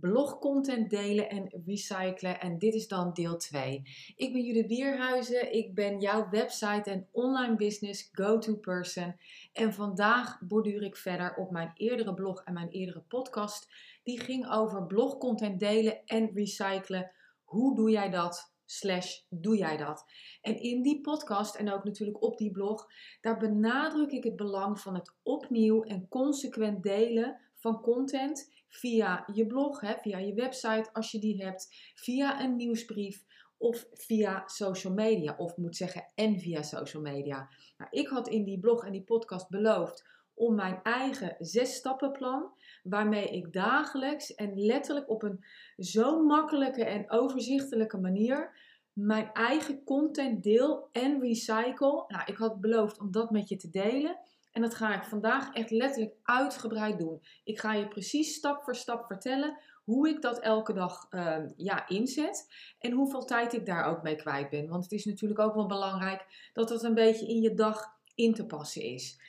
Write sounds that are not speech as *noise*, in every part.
blogcontent delen en recyclen. En dit is dan deel 2. Ik ben Judith Bierhuizen. Ik ben jouw website en online business go-to person. En vandaag borduur ik verder op mijn eerdere blog en mijn eerdere podcast. Die ging over blogcontent delen en recyclen. Hoe doe jij dat? Slash doe jij dat? En in die podcast en ook natuurlijk op die blog, daar benadruk ik het belang van het opnieuw en consequent delen van content via je blog, hè, via je website als je die hebt, via een nieuwsbrief of via social media. Of moet zeggen, en via social media. Nou, ik had in die blog en die podcast beloofd om mijn eigen zes stappenplan, waarmee ik dagelijks en letterlijk op een zo makkelijke en overzichtelijke manier mijn eigen content deel en recycle. Nou, ik had beloofd om dat met je te delen. En dat ga ik vandaag echt letterlijk uitgebreid doen. Ik ga je precies stap voor stap vertellen hoe ik dat elke dag uh, ja, inzet. En hoeveel tijd ik daar ook mee kwijt ben. Want het is natuurlijk ook wel belangrijk dat dat een beetje in je dag in te passen is.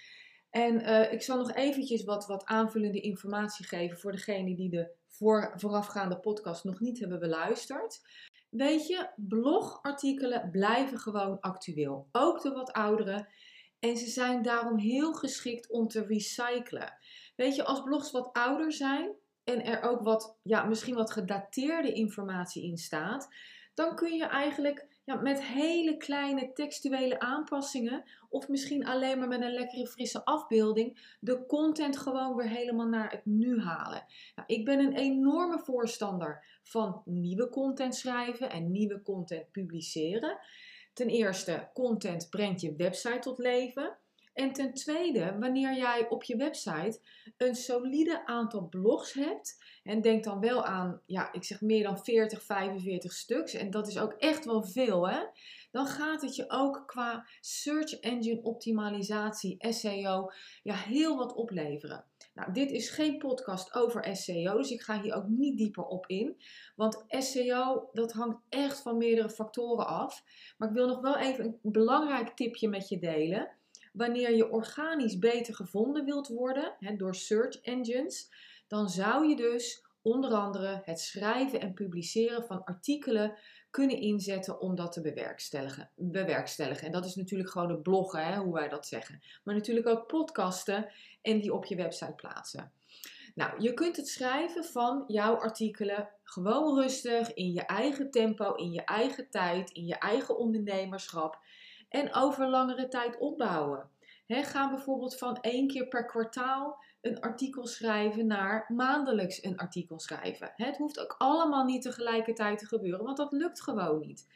En uh, ik zal nog eventjes wat, wat aanvullende informatie geven voor degenen die de voor, voorafgaande podcast nog niet hebben beluisterd. Weet je, blogartikelen blijven gewoon actueel. Ook de wat oudere. En ze zijn daarom heel geschikt om te recyclen. Weet je, als blogs wat ouder zijn en er ook wat, ja, misschien wat gedateerde informatie in staat, dan kun je eigenlijk ja, met hele kleine textuele aanpassingen, of misschien alleen maar met een lekkere frisse afbeelding, de content gewoon weer helemaal naar het nu halen. Nou, ik ben een enorme voorstander van nieuwe content schrijven en nieuwe content publiceren. Ten eerste, content brengt je website tot leven. En ten tweede, wanneer jij op je website een solide aantal blogs hebt, en denk dan wel aan, ja, ik zeg meer dan 40, 45 stuks, en dat is ook echt wel veel, hè? Dan gaat het je ook qua search engine optimalisatie, SEO, ja, heel wat opleveren. Nou, dit is geen podcast over SEO, dus ik ga hier ook niet dieper op in. Want SEO, dat hangt echt van meerdere factoren af. Maar ik wil nog wel even een belangrijk tipje met je delen. Wanneer je organisch beter gevonden wilt worden door search engines, dan zou je dus onder andere het schrijven en publiceren van artikelen kunnen inzetten om dat te bewerkstelligen. bewerkstelligen. En dat is natuurlijk gewoon het bloggen, hè, hoe wij dat zeggen. Maar natuurlijk ook podcasten en die op je website plaatsen. Nou, je kunt het schrijven van jouw artikelen gewoon rustig, in je eigen tempo, in je eigen tijd, in je eigen ondernemerschap en over langere tijd opbouwen. He, ga bijvoorbeeld van één keer per kwartaal een artikel schrijven naar maandelijks een artikel schrijven. Het hoeft ook allemaal niet tegelijkertijd te gebeuren, want dat lukt gewoon niet.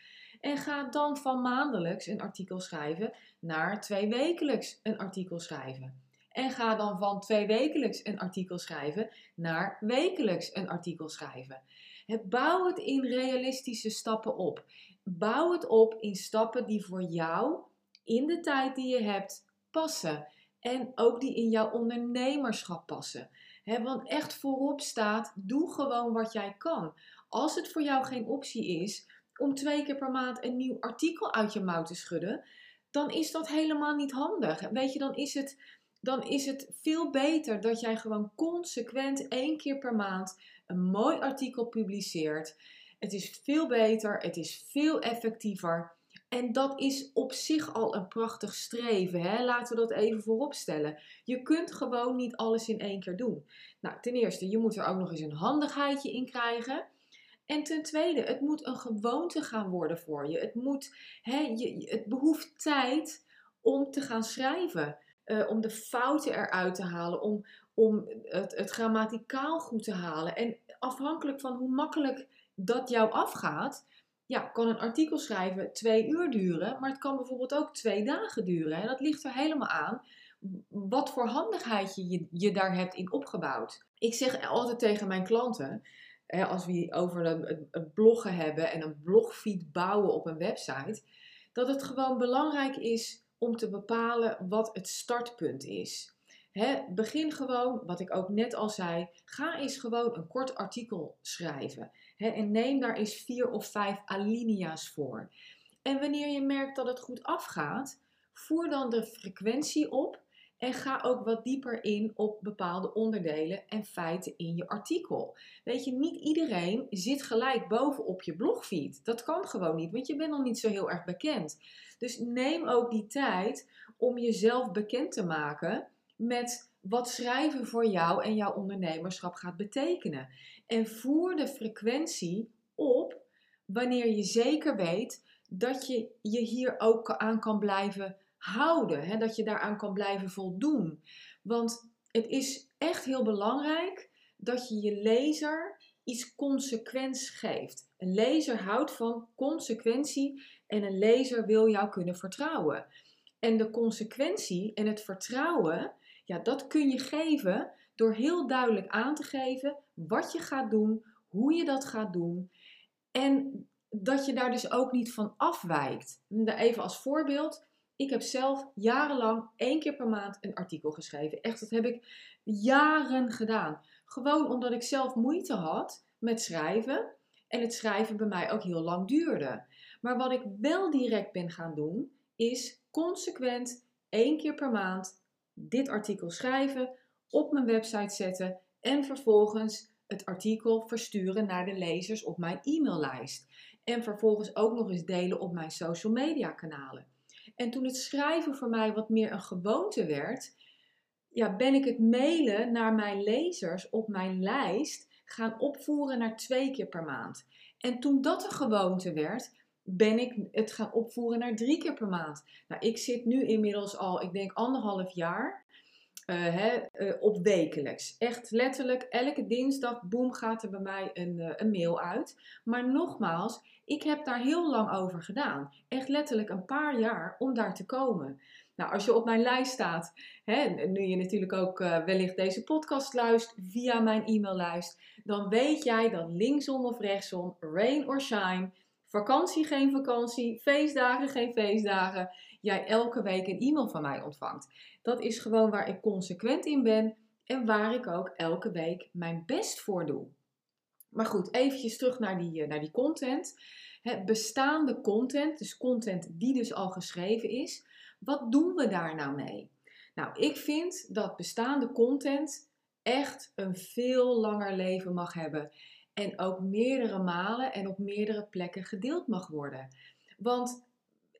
En ga dan van maandelijks een artikel schrijven naar twee wekelijks een artikel schrijven. En ga dan van twee wekelijks een artikel schrijven naar wekelijks een artikel schrijven. bouw het in realistische stappen op. Bouw het op in stappen die voor jou in de tijd die je hebt passen. En ook die in jouw ondernemerschap passen. want echt voorop staat, doe gewoon wat jij kan. Als het voor jou geen optie is om twee keer per maand een nieuw artikel uit je mouw te schudden, dan is dat helemaal niet handig. Weet je, dan is het, dan is het veel beter dat jij gewoon consequent één keer per maand een mooi artikel publiceert. Het is veel beter, het is veel effectiever. En dat is op zich al een prachtig streven. Hè? Laten we dat even voorop stellen. Je kunt gewoon niet alles in één keer doen. Nou, ten eerste, je moet er ook nog eens een handigheidje in krijgen. En ten tweede, het moet een gewoonte gaan worden voor je. Het, moet, hè, je, het behoeft tijd om te gaan schrijven. Uh, om de fouten eruit te halen, om, om het grammaticaal goed te halen. En afhankelijk van hoe makkelijk dat jou afgaat, ja, kan een artikel schrijven twee uur duren, maar het kan bijvoorbeeld ook twee dagen duren. En dat ligt er helemaal aan wat voor handigheid je, je daar hebt in opgebouwd. Ik zeg altijd tegen mijn klanten, als we over een bloggen hebben en een blogfeed bouwen op een website, dat het gewoon belangrijk is om te bepalen wat het startpunt is. begin gewoon, wat ik ook net al zei, ga eens gewoon een kort artikel schrijven en neem daar eens vier of vijf alinea's voor. En wanneer je merkt dat het goed afgaat, voer dan de frequentie op En ga ook wat dieper in op bepaalde onderdelen en feiten in je artikel. Weet je, niet iedereen zit gelijk bovenop je blogfeed. Dat kan gewoon niet, want je bent nog niet zo heel erg bekend. Dus neem ook die tijd om jezelf bekend te maken met wat schrijven voor jou en jouw ondernemerschap gaat betekenen. En voer de frequentie op wanneer je zeker weet dat je je hier ook aan kan blijven houden. Hè? Dat je daaraan kan blijven voldoen. Want het is echt heel belangrijk dat je je lezer iets consequents geeft. Een lezer houdt van consequentie en een lezer wil jou kunnen vertrouwen. En de consequentie en het vertrouwen, ja, dat kun je geven door heel duidelijk aan te geven wat je gaat doen, hoe je dat gaat doen. En dat je daar dus ook niet van afwijkt. Even als voorbeeld. Ik heb zelf jarenlang één keer per maand een artikel geschreven. Echt, dat heb ik jaren gedaan. Gewoon omdat ik zelf moeite had met schrijven. En het schrijven bij mij ook heel lang duurde. Maar wat ik wel direct ben gaan doen, is consequent één keer per maand dit artikel schrijven, op mijn website zetten en vervolgens het artikel versturen naar de lezers op mijn e-maillijst. En vervolgens ook nog eens delen op mijn social media kanalen. En toen het schrijven voor mij wat meer een gewoonte werd, ja, ben ik het mailen naar mijn lezers op mijn lijst gaan opvoeren naar twee keer per maand. En toen dat een gewoonte werd, ben ik het gaan opvoeren naar drie keer per maand. Nou, ik zit nu inmiddels al, ik denk anderhalf jaar uh, hè, uh, op wekelijks. Echt letterlijk, elke dinsdag, boem, gaat er bij mij een, uh, een mail uit. Maar nogmaals, ik heb daar heel lang over gedaan. Echt letterlijk een paar jaar om daar te komen. Nou, als je op mijn lijst staat, hè, nu je natuurlijk ook wellicht deze podcast luistert via mijn e-maillijst, dan weet jij dat linksom of rechtsom, rain or shine, vakantie geen vakantie, feestdagen geen feestdagen, jij elke week een e-mail van mij ontvangt. Dat is gewoon waar ik consequent in ben en waar ik ook elke week mijn best voor doe. Maar goed, eventjes terug naar die, eh, naar die content. Het bestaande content, dus content die dus al geschreven is, wat doen we daar nou mee? Nou, ik vind dat bestaande content echt een veel langer leven mag hebben. En ook meerdere malen en op meerdere plekken gedeeld mag worden. Want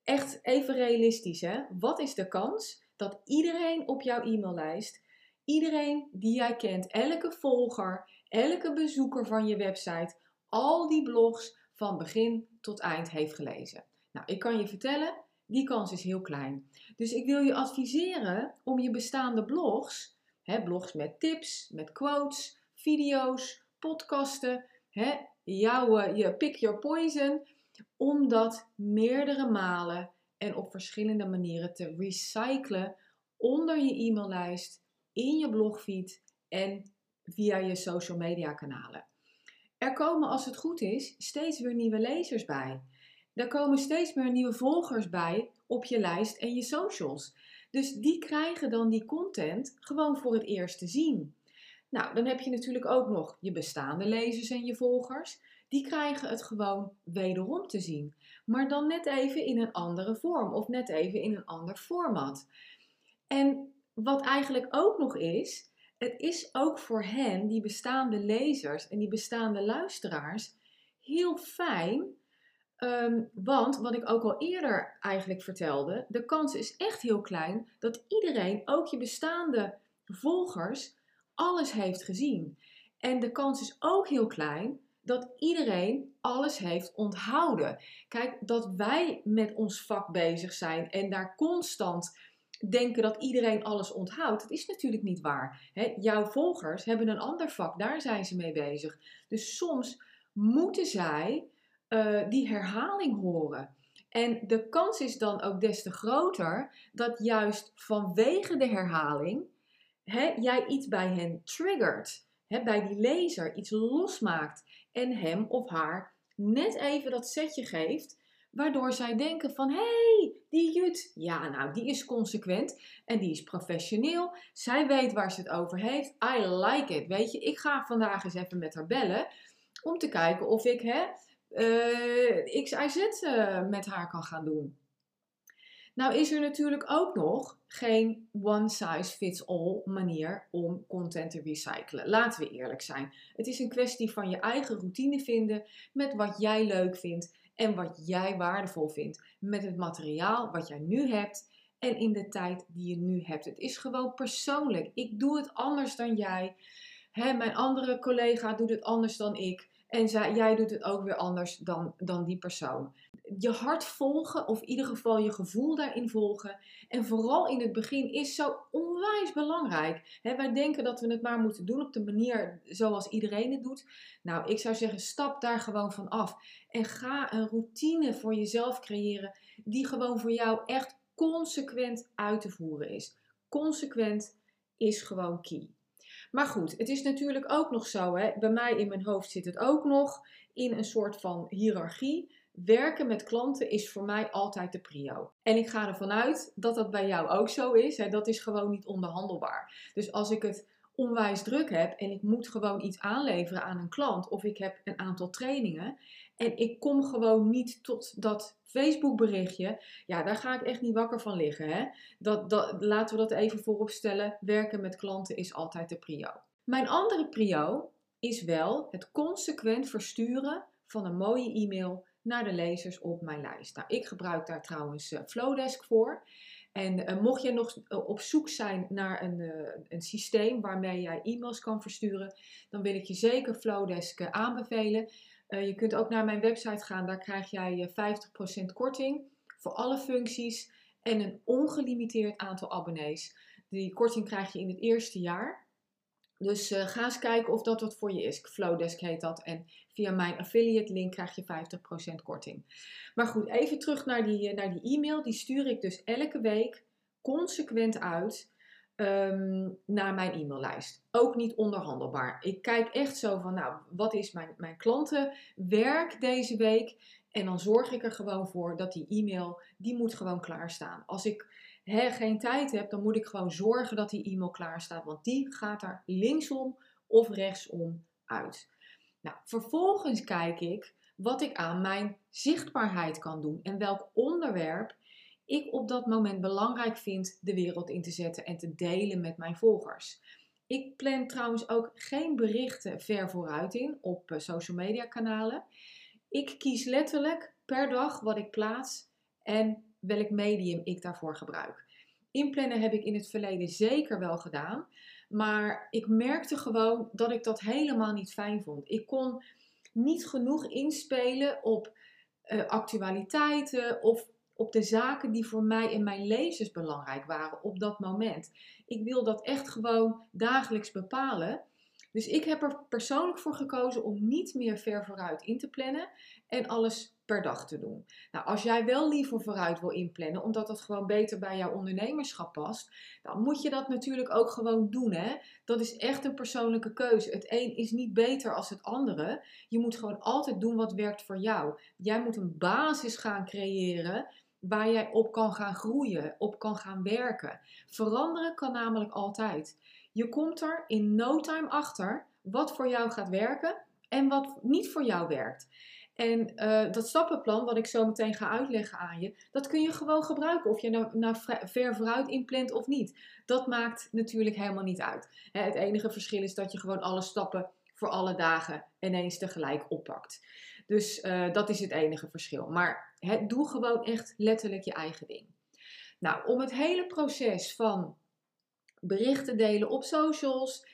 echt even realistisch, hè? Wat is de kans dat iedereen op jouw e-maillijst, iedereen die jij kent, elke volger, elke bezoeker van je website, al die blogs van begin tot eind heeft gelezen? Nou, ik kan je vertellen, die kans is heel klein. Dus ik wil je adviseren om je bestaande blogs, hè, blogs met tips, met quotes, video's, podcasten, hè, jouw, eh, je pick your poison, om dat meerdere malen en op verschillende manieren te recyclen onder je e-maillijst, in je blogfeed en via je social media kanalen. Er komen als het goed is steeds weer nieuwe lezers bij. Er komen steeds meer nieuwe volgers bij op je lijst en je socials. Dus die krijgen dan die content gewoon voor het eerst te zien. Nou, dan heb je natuurlijk ook nog je bestaande lezers en je volgers. Die krijgen het gewoon wederom te zien. Maar dan net even in een andere vorm of net even in een ander format. En wat eigenlijk ook nog is, het is ook voor hen, die bestaande lezers en die bestaande luisteraars, heel fijn. Um, want wat ik ook al eerder eigenlijk vertelde, de kans is echt heel klein dat iedereen, ook je bestaande volgers, alles heeft gezien. En de kans is ook heel klein dat iedereen alles heeft onthouden. Kijk, dat wij met ons vak bezig zijn en daar constant denken dat iedereen alles onthoudt, dat is natuurlijk niet waar. jouw volgers hebben een ander vak, daar zijn ze mee bezig. Dus soms moeten zij uh, die herhaling horen. En de kans is dan ook des te groter dat juist vanwege de herhaling jij iets bij hen triggert. bij die lezer iets losmaakt en hem of haar net even dat setje geeft, waardoor zij denken van hé, hey, die Jut, ja nou die is consequent en die is professioneel, zij weet waar ze het over heeft, I like it, weet je, ik ga vandaag eens even met haar bellen om te kijken of ik hè, uh, X, Y, Z uh, met haar kan gaan doen. Nou is er natuurlijk ook nog geen one size fits all manier om content te recyclen. Laten we eerlijk zijn. Het is een kwestie van je eigen routine vinden met wat jij leuk vindt en wat jij waardevol vindt met het materiaal wat jij nu hebt en in de tijd die je nu hebt. Het is gewoon persoonlijk. Ik doe het anders dan jij. Hè, mijn andere collega doet het anders dan ik. En zij, jij doet het ook weer anders dan, dan die persoon. Je hart volgen, of in ieder geval je gevoel daarin volgen. En vooral in het begin is zo onwijs belangrijk. wij denken dat we het maar moeten doen op de manier zoals iedereen het doet. Nou, ik zou zeggen, stap daar gewoon van af. En ga een routine voor jezelf creëren die gewoon voor jou echt consequent uit te voeren is. Consequent is gewoon key. Maar goed, het is natuurlijk ook nog zo, hè, bij mij in mijn hoofd zit het ook nog in een soort van hiërarchie. Werken met klanten is voor mij altijd de prio. En ik ga ervan uit dat dat bij jou ook zo is. Hè. Dat is gewoon niet onderhandelbaar. Dus als ik het onwijs druk heb en ik moet gewoon iets aanleveren aan een klant of ik heb een aantal trainingen en ik kom gewoon niet tot dat Facebook berichtje, ja, daar ga ik echt niet wakker van liggen. Hè? Dat, dat, laten we dat even voorop stellen. Werken met klanten is altijd de prio. Mijn andere prio is wel het consequent versturen van een mooie e-mail naar de lezers op mijn lijst. Nou, ik gebruik daar trouwens uh, Flowdesk voor. En uh, mocht je nog uh, op zoek zijn naar een, een systeem waarmee jij e-mails kan versturen, dan wil ik je zeker Flowdesk aanbevelen. Uh, je kunt ook naar mijn website gaan, daar krijg jij 50% korting voor alle functies en een ongelimiteerd aantal abonnees. Die korting krijg je in het eerste jaar. Dus uh, ga eens kijken of dat wat voor je is. Flowdesk heet dat. En via mijn affiliate link krijg je 50% korting. Maar goed, even terug naar die, naar die e-mail. Die stuur ik dus elke week consequent uit um, naar mijn e-maillijst. Ook niet onderhandelbaar. Ik kijk echt zo van, nou, wat is mijn, mijn klantenwerk deze week? En dan zorg ik er gewoon voor dat die e-mail, die moet gewoon klaarstaan. Als ik geen tijd heb, dan moet ik gewoon zorgen dat die e-mail klaar staat. Want die gaat er linksom of rechtsom uit. Nou, vervolgens kijk ik wat ik aan mijn zichtbaarheid kan doen en welk onderwerp ik op dat moment belangrijk vind de wereld in te zetten en te delen met mijn volgers. Ik plan trouwens ook geen berichten ver vooruit in op eh, social media kanalen. Ik kies letterlijk per dag wat ik plaats en welk medium ik daarvoor gebruik. Inplannen heb ik in het verleden zeker wel gedaan, maar ik merkte gewoon dat ik dat helemaal niet fijn vond. Ik kon niet genoeg inspelen op uh, actualiteiten of op de zaken die voor mij en mijn lezers belangrijk waren op dat moment. Ik wil dat echt gewoon dagelijks bepalen. Dus ik heb er persoonlijk voor gekozen om niet meer ver vooruit in te plannen en alles per dag te doen. Nou, als jij wel liever vooruit wil inplannen, omdat dat gewoon beter bij jouw ondernemerschap past, dan moet je dat natuurlijk ook gewoon doen. Hè? Dat is echt een persoonlijke keuze. Het een is niet beter als het andere. Je moet gewoon altijd doen wat werkt voor jou. Jij moet een basis gaan creëren waar jij op kan gaan groeien, op kan gaan werken. Veranderen kan namelijk altijd. Je komt er in no time achter wat voor jou gaat werken en wat niet voor jou werkt. En uh, dat stappenplan, wat ik zo meteen ga uitleggen aan je, dat kun je gewoon gebruiken. Of je nou, ver vooruit inplant of niet. Dat maakt natuurlijk helemaal niet uit. Het enige verschil is dat je gewoon alle stappen voor alle dagen ineens tegelijk oppakt. Dus uh, dat is het enige verschil. Maar doe gewoon echt letterlijk je eigen ding. Nou, om het hele proces van berichten delen op socials,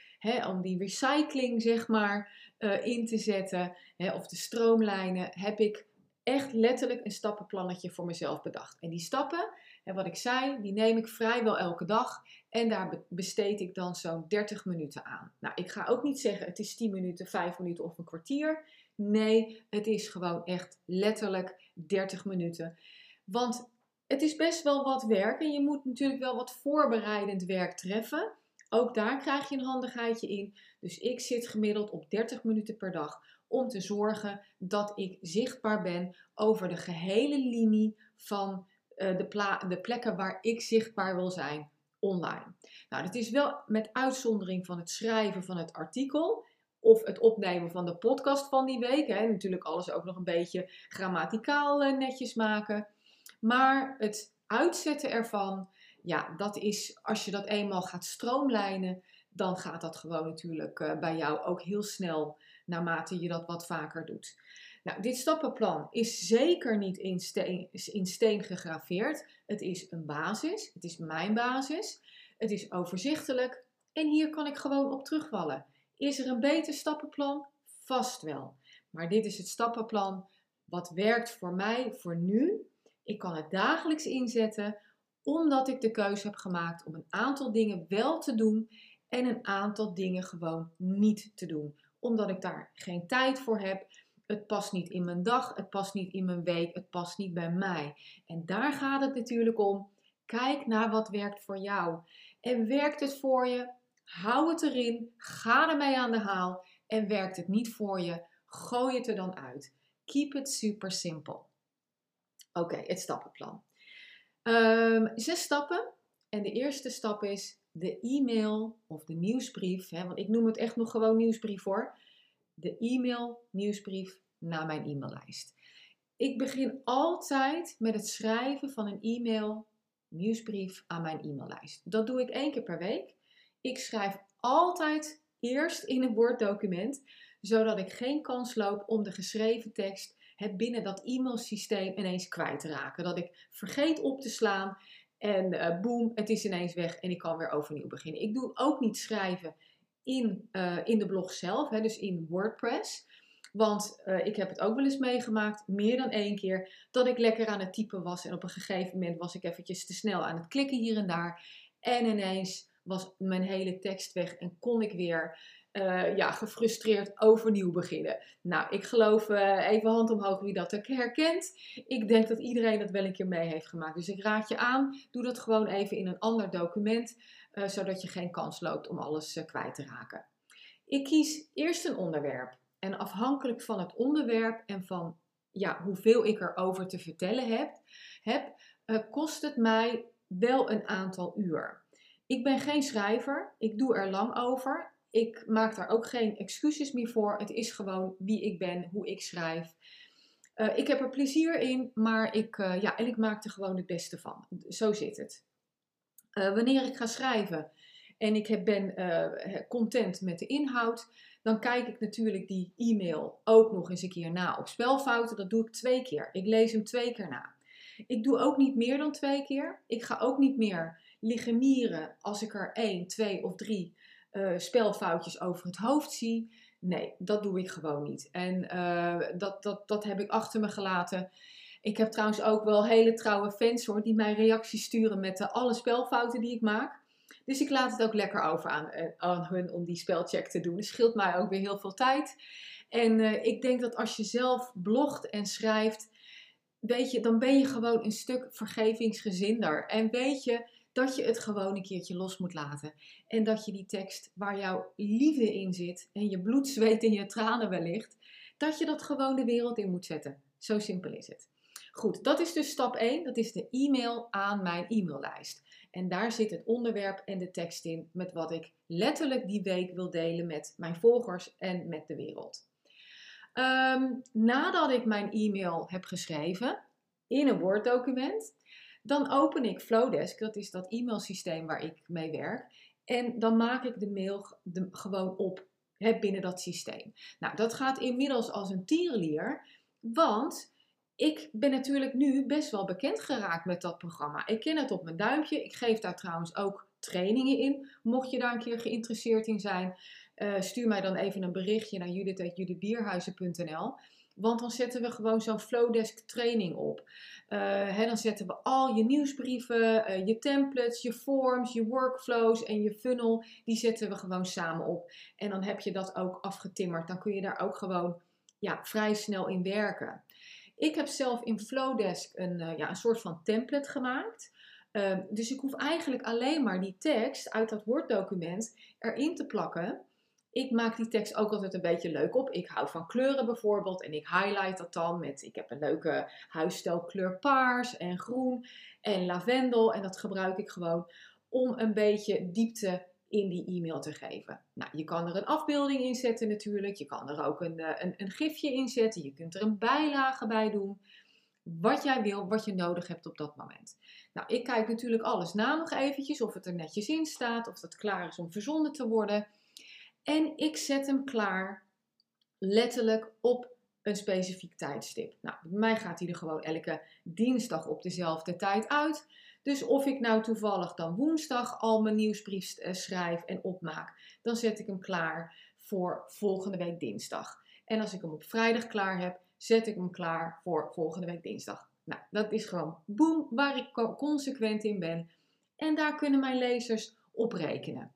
om die recycling zeg maar uh, in te zetten hè, of de stroomlijnen, heb ik echt letterlijk een stappenplannetje voor mezelf bedacht. En die stappen, en wat ik zei, die neem ik vrijwel elke dag. En daar besteed ik dan zo'n 30 minuten aan. Nou, ik ga ook niet zeggen het is 10 minuten, 5 minuten of een kwartier. Nee, het is gewoon echt letterlijk 30 minuten. Want het is best wel wat werk en je moet natuurlijk wel wat voorbereidend werk treffen. Ook daar krijg je een handigheidje in. Dus ik zit gemiddeld op 30 minuten per dag om te zorgen dat ik zichtbaar ben over de gehele linie van uh, de, de plekken waar ik zichtbaar wil zijn online. Nou, dat is wel met uitzondering van het schrijven van het artikel of het opnemen van de podcast van die week. Hè. Natuurlijk alles ook nog een beetje grammaticaal eh, netjes maken. Maar het uitzetten ervan, ja, dat is als je dat eenmaal gaat stroomlijnen, dan gaat dat gewoon natuurlijk eh, bij jou ook heel snel naarmate je dat wat vaker doet. Nou, dit stappenplan is zeker niet in steen, in steen gegraveerd. Het is een basis. Het is mijn basis. Het is overzichtelijk. En hier kan ik gewoon op terugvallen. Is er een beter stappenplan? Vast wel. Maar dit is het stappenplan wat werkt voor mij voor nu. Ik kan het dagelijks inzetten omdat ik de keuze heb gemaakt om een aantal dingen wel te doen en een aantal dingen gewoon niet te doen. Omdat ik daar geen tijd voor heb. Het past niet in mijn dag, het past niet in mijn week, het past niet bij mij. En daar gaat het natuurlijk om. Kijk naar wat werkt voor jou. En werkt het voor je? Hou het erin, ga ermee aan de haal. En werkt het niet voor je? Gooi het er dan uit. Keep it super simple. Oké, het stappenplan. Um, zes stappen. En de eerste stap is de e-mail of de nieuwsbrief. Hè, want ik noem het echt nog gewoon nieuwsbrief voor. De e-mail nieuwsbrief naar mijn e-maillijst. Ik begin altijd met het schrijven van een e-mail nieuwsbrief aan mijn e-maillijst. Dat doe ik één keer per week. Ik schrijf altijd eerst in een Word document, zodat ik geen kans loop om de geschreven tekst het binnen dat e-mailsysteem ineens kwijt te raken. Dat ik vergeet op te slaan en uh, boem, het is ineens weg en ik kan weer overnieuw beginnen. Ik doe ook niet schrijven in, uh, in de blog zelf, hè, dus in WordPress. Want uh, ik heb het ook wel eens meegemaakt, meer dan één keer, dat ik lekker aan het typen was en op een gegeven moment was ik eventjes te snel aan het klikken hier en daar. En ineens was mijn hele tekst weg en kon ik weer uh, ja, gefrustreerd overnieuw beginnen. Nou, ik geloof, uh, even hand omhoog wie dat herkent. Ik denk dat iedereen dat wel een keer mee heeft gemaakt. Dus ik raad je aan, doe dat gewoon even in een ander document, uh, zodat je geen kans loopt om alles kwijt te raken. Ik kies eerst een onderwerp. En afhankelijk van het onderwerp en van ja, hoeveel ik erover te vertellen heb, heb kost het mij wel een aantal uur. Ik ben geen schrijver, ik doe er lang over ik maak daar ook geen excuses meer voor. Het is gewoon wie ik ben, hoe ik schrijf. Uh, ik heb er plezier in, maar ik, uh, ja, en ik maak er gewoon het beste van. Zo zit het. Uh, wanneer ik ga schrijven en ik ben content met de inhoud, dan kijk ik natuurlijk die e-mail ook nog eens een keer na op spelfouten. Dat doe ik twee keer. Ik lees hem twee keer na. Ik doe ook niet meer dan twee keer. Ik ga ook niet meer liggen mieren als ik er één, twee of drie uh, spelfoutjes over het hoofd zie. Nee, dat doe ik gewoon niet. En uh, dat, dat, dat heb ik achter me gelaten. Ik heb trouwens ook wel hele trouwe fans hoor, die mij reacties sturen met de alle spelfouten die ik maak. Dus ik laat het ook lekker over aan, eh, aan hun om die spelcheck te doen. Het scheelt mij ook weer heel veel tijd. En uh, ik denk dat als je zelf blogt en schrijft, weet je, dan ben je gewoon een stuk vergevingsgezinder. En weet je, dat je het gewoon een keertje los moet laten. En dat je die tekst waar jouw liefde in zit en je bloed, zweet en je tranen wellicht, dat je dat gewoon de wereld in moet zetten. Zo simpel is het. Goed, dat is dus stap 1. Dat is de e-mail aan mijn e-maillijst. En daar zit het onderwerp en de tekst in met wat ik letterlijk die week wil delen met mijn volgers en met de wereld. Um, nadat ik mijn e-mail heb geschreven in een Word document, dan open ik Flowdesk, dat is dat e-mailsysteem waar ik mee werk. En dan maak ik de mail gewoon op hè, binnen dat systeem. Nou, dat gaat inmiddels als een tierenlier, want ik ben natuurlijk nu best wel bekend geraakt met dat programma. Ik ken het op mijn duimpje. Ik geef daar trouwens ook trainingen in. Mocht je daar een keer geïnteresseerd in zijn, uh, stuur mij dan even een berichtje naar judith.judithbierhuizen.nl. Want dan zetten we gewoon zo'n Flowdesk training op. Uh, dan zetten we al je nieuwsbrieven, uh, je templates, je forms, je workflows en je funnel. Die zetten we gewoon samen op. En dan heb je dat ook afgetimmerd. Dan kun je daar ook gewoon ja, vrij snel in werken. Ik heb zelf in Flowdesk een, uh, ja, een soort van template gemaakt. Ehm, dus ik hoef eigenlijk alleen maar die tekst uit dat Word-document erin te plakken. Ik maak die tekst ook altijd een beetje leuk op. Ik hou van kleuren bijvoorbeeld en ik highlight dat dan met, ik heb een leuke huisstijlkleur paars en groen en lavendel en dat gebruik ik gewoon om een beetje diepte in die e-mail te geven. Nou, je kan er een afbeelding in zetten natuurlijk, je kan er ook een, eh, een, een gifje in zetten, je kunt er een bijlage bij doen. wat jij wil, wat je nodig hebt op dat moment. Nou, ik kijk natuurlijk alles na nog eventjes, of het er netjes in staat, of het klaar is om verzonden te worden. En ik zet hem klaar, letterlijk op een specifiek tijdstip. Nou, bij mij gaat hij er gewoon elke dinsdag op dezelfde tijd uit. Dus of ik nou toevallig dan woensdag al mijn nieuwsbrief eh, schrijf en opmaak, dan zet ik hem klaar voor volgende week dinsdag. En als ik hem op vrijdag klaar heb, zet ik hem klaar voor volgende week dinsdag. Nou, dat is gewoon boem, waar ik consequent in ben. En daar kunnen mijn lezers op rekenen.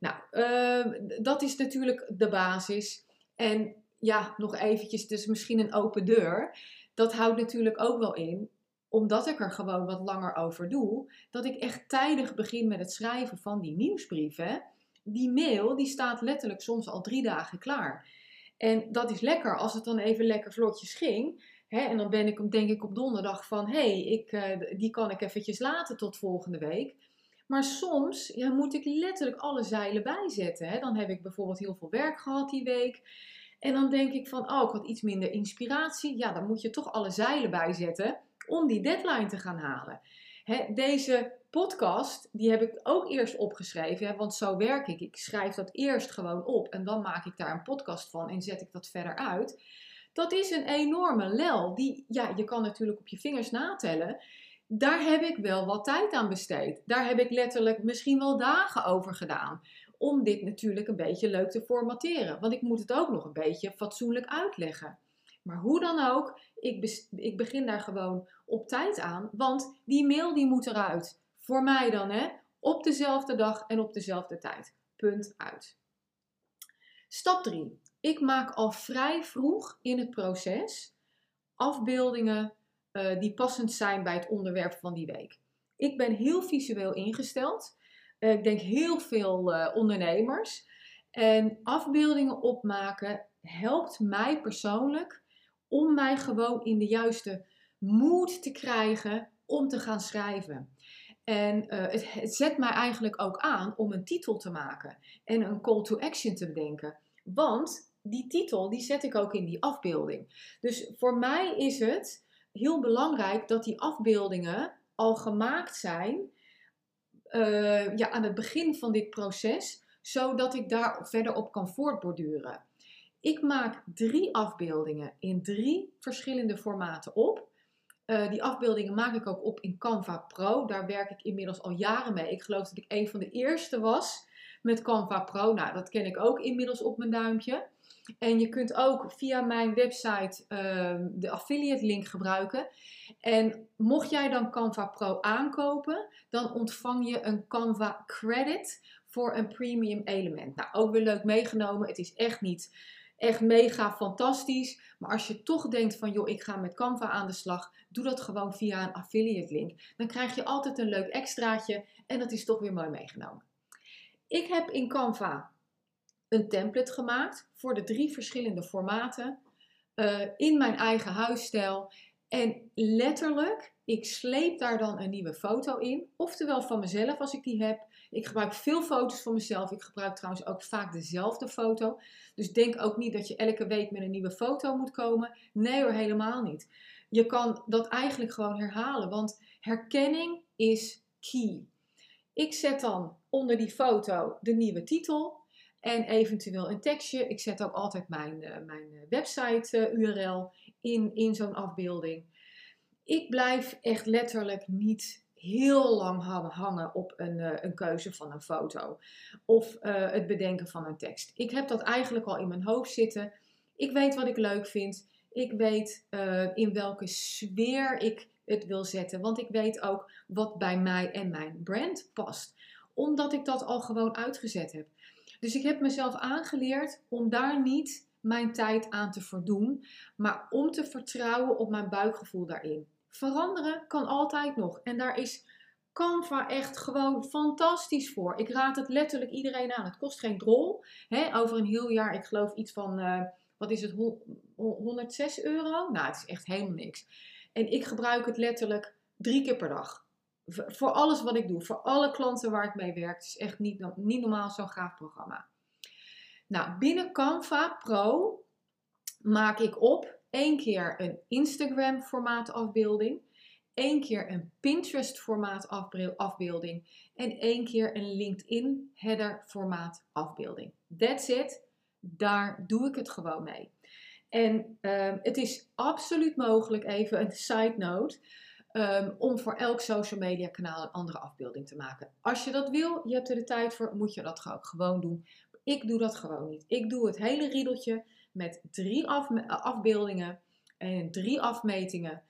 Nou, uh, dat is natuurlijk de basis. En ja, nog eventjes, dus misschien een open deur. Dat houdt natuurlijk ook wel in, omdat ik er gewoon wat langer over doe, dat ik echt tijdig begin met het schrijven van die nieuwsbrieven. Die mail, die staat letterlijk soms al drie dagen klaar. En dat is lekker als het dan even lekker vlotjes ging. Hè, en dan ben ik denk ik op donderdag van, hé, hey, uh, die kan ik eventjes laten tot volgende week. Maar soms ja, moet ik letterlijk alle zeilen bijzetten. Hè. Dan heb ik bijvoorbeeld heel veel werk gehad die week. En dan denk ik van, oh, ik had iets minder inspiratie. Ja, dan moet je toch alle zeilen bijzetten om die deadline te gaan halen. deze podcast, die heb ik ook eerst opgeschreven, want zo werk ik. Ik schrijf dat eerst gewoon op en dan maak ik daar een podcast van en zet ik dat verder uit. Dat is een enorme lel. Die, ja, je kan natuurlijk op je vingers natellen. Daar heb ik wel wat tijd aan besteed. Daar heb ik letterlijk misschien wel dagen over gedaan. Om dit natuurlijk een beetje leuk te formateren. Want ik moet het ook nog een beetje fatsoenlijk uitleggen. Maar hoe dan ook, ik, ik begin daar gewoon op tijd aan. Want die mail die moet eruit. Voor mij dan, hè? Op dezelfde dag en op dezelfde tijd. Punt uit. Stap 3. Ik maak al vrij vroeg in het proces afbeeldingen uh, die passend zijn bij het onderwerp van die week. Ik ben heel visueel ingesteld. Uh, ik denk heel veel uh, ondernemers. En afbeeldingen opmaken helpt mij persoonlijk om mij gewoon in de juiste moed te krijgen om te gaan schrijven. En het, het, zet mij eigenlijk ook aan om een titel te maken en een call to action te bedenken. Want die titel die zet ik ook in die afbeelding. Dus voor mij is het heel belangrijk dat die afbeeldingen al gemaakt zijn uh, ja, aan het begin van dit proces, zodat ik daar verder op kan voortborduren. Ik maak drie afbeeldingen in drie verschillende formaten op. Uh, die afbeeldingen maak ik ook op in Canva Pro. Daar werk ik inmiddels al jaren mee. Ik geloof dat ik een van de eerste was met Canva Pro. Nou, dat ken ik ook inmiddels op mijn duimpje. En je kunt ook via mijn website uh, de affiliate link gebruiken. En mocht jij dan Canva Pro aankopen, dan ontvang je een Canva credit voor een premium element. Nou, ook weer leuk meegenomen. Het is echt niet echt mega fantastisch. Maar als je toch denkt van joh, ik ga met Canva aan de slag, doe dat gewoon via een affiliate link. Dan krijg je altijd een leuk extraatje en dat is toch weer mooi meegenomen. Ik heb in Canva een template gemaakt voor de drie verschillende formaten uh, in mijn eigen huisstijl. En letterlijk, ik sleep daar dan een nieuwe foto in. Oftewel van mezelf als ik die heb. Ik gebruik veel foto's van mezelf. Ik gebruik trouwens ook vaak dezelfde foto. Dus denk ook niet dat je elke week met een nieuwe foto moet komen. Nee hoor, helemaal niet. Je kan dat eigenlijk gewoon herhalen, want herkenning is key. Ik zet dan onder die foto de nieuwe titel en eventueel een tekstje. Ik zet ook altijd mijn, uh, mijn website uh, URL in, in zo'n afbeelding. Ik blijf echt letterlijk niet heel lang hangen op een, een keuze van een foto of het bedenken van een tekst. Ik heb dat eigenlijk al in mijn hoofd zitten. Ik weet wat ik leuk vind. Ik weet in welke sfeer ik het wil zetten, want ik weet ook wat bij mij en mijn brand past, omdat ik dat al gewoon uitgezet heb. Dus ik heb mezelf aangeleerd om daar niet mijn tijd aan te verdoen, maar om te vertrouwen op mijn buikgevoel daarin. Veranderen kan altijd nog en daar is Canva echt gewoon fantastisch voor. Ik raad het letterlijk iedereen aan. Het kost geen drol. Over een heel jaar, ik geloof iets van, uh, wat is het, 106 euro? Nou, het is echt helemaal niks. En ik gebruik het letterlijk drie keer per dag voor alles wat ik doe, voor alle klanten waar ik mee werk. Het is echt niet, niet normaal zo'n gaaf programma. Nou, binnen Canva Pro maak ik op één keer een Instagram formaat afbeelding, één keer een Pinterest formaat afbeelding en één keer een LinkedIn header formaat afbeelding. That's it. Daar doe ik het gewoon mee. En um, het is absoluut mogelijk, even een side note, um, om voor elk social media kanaal een andere afbeelding te maken. Als je dat wil, je hebt er de tijd voor, moet je dat gewoon doen. Ik doe dat gewoon niet. Ik doe het hele riedeltje met drie afbeeldingen en drie afmetingen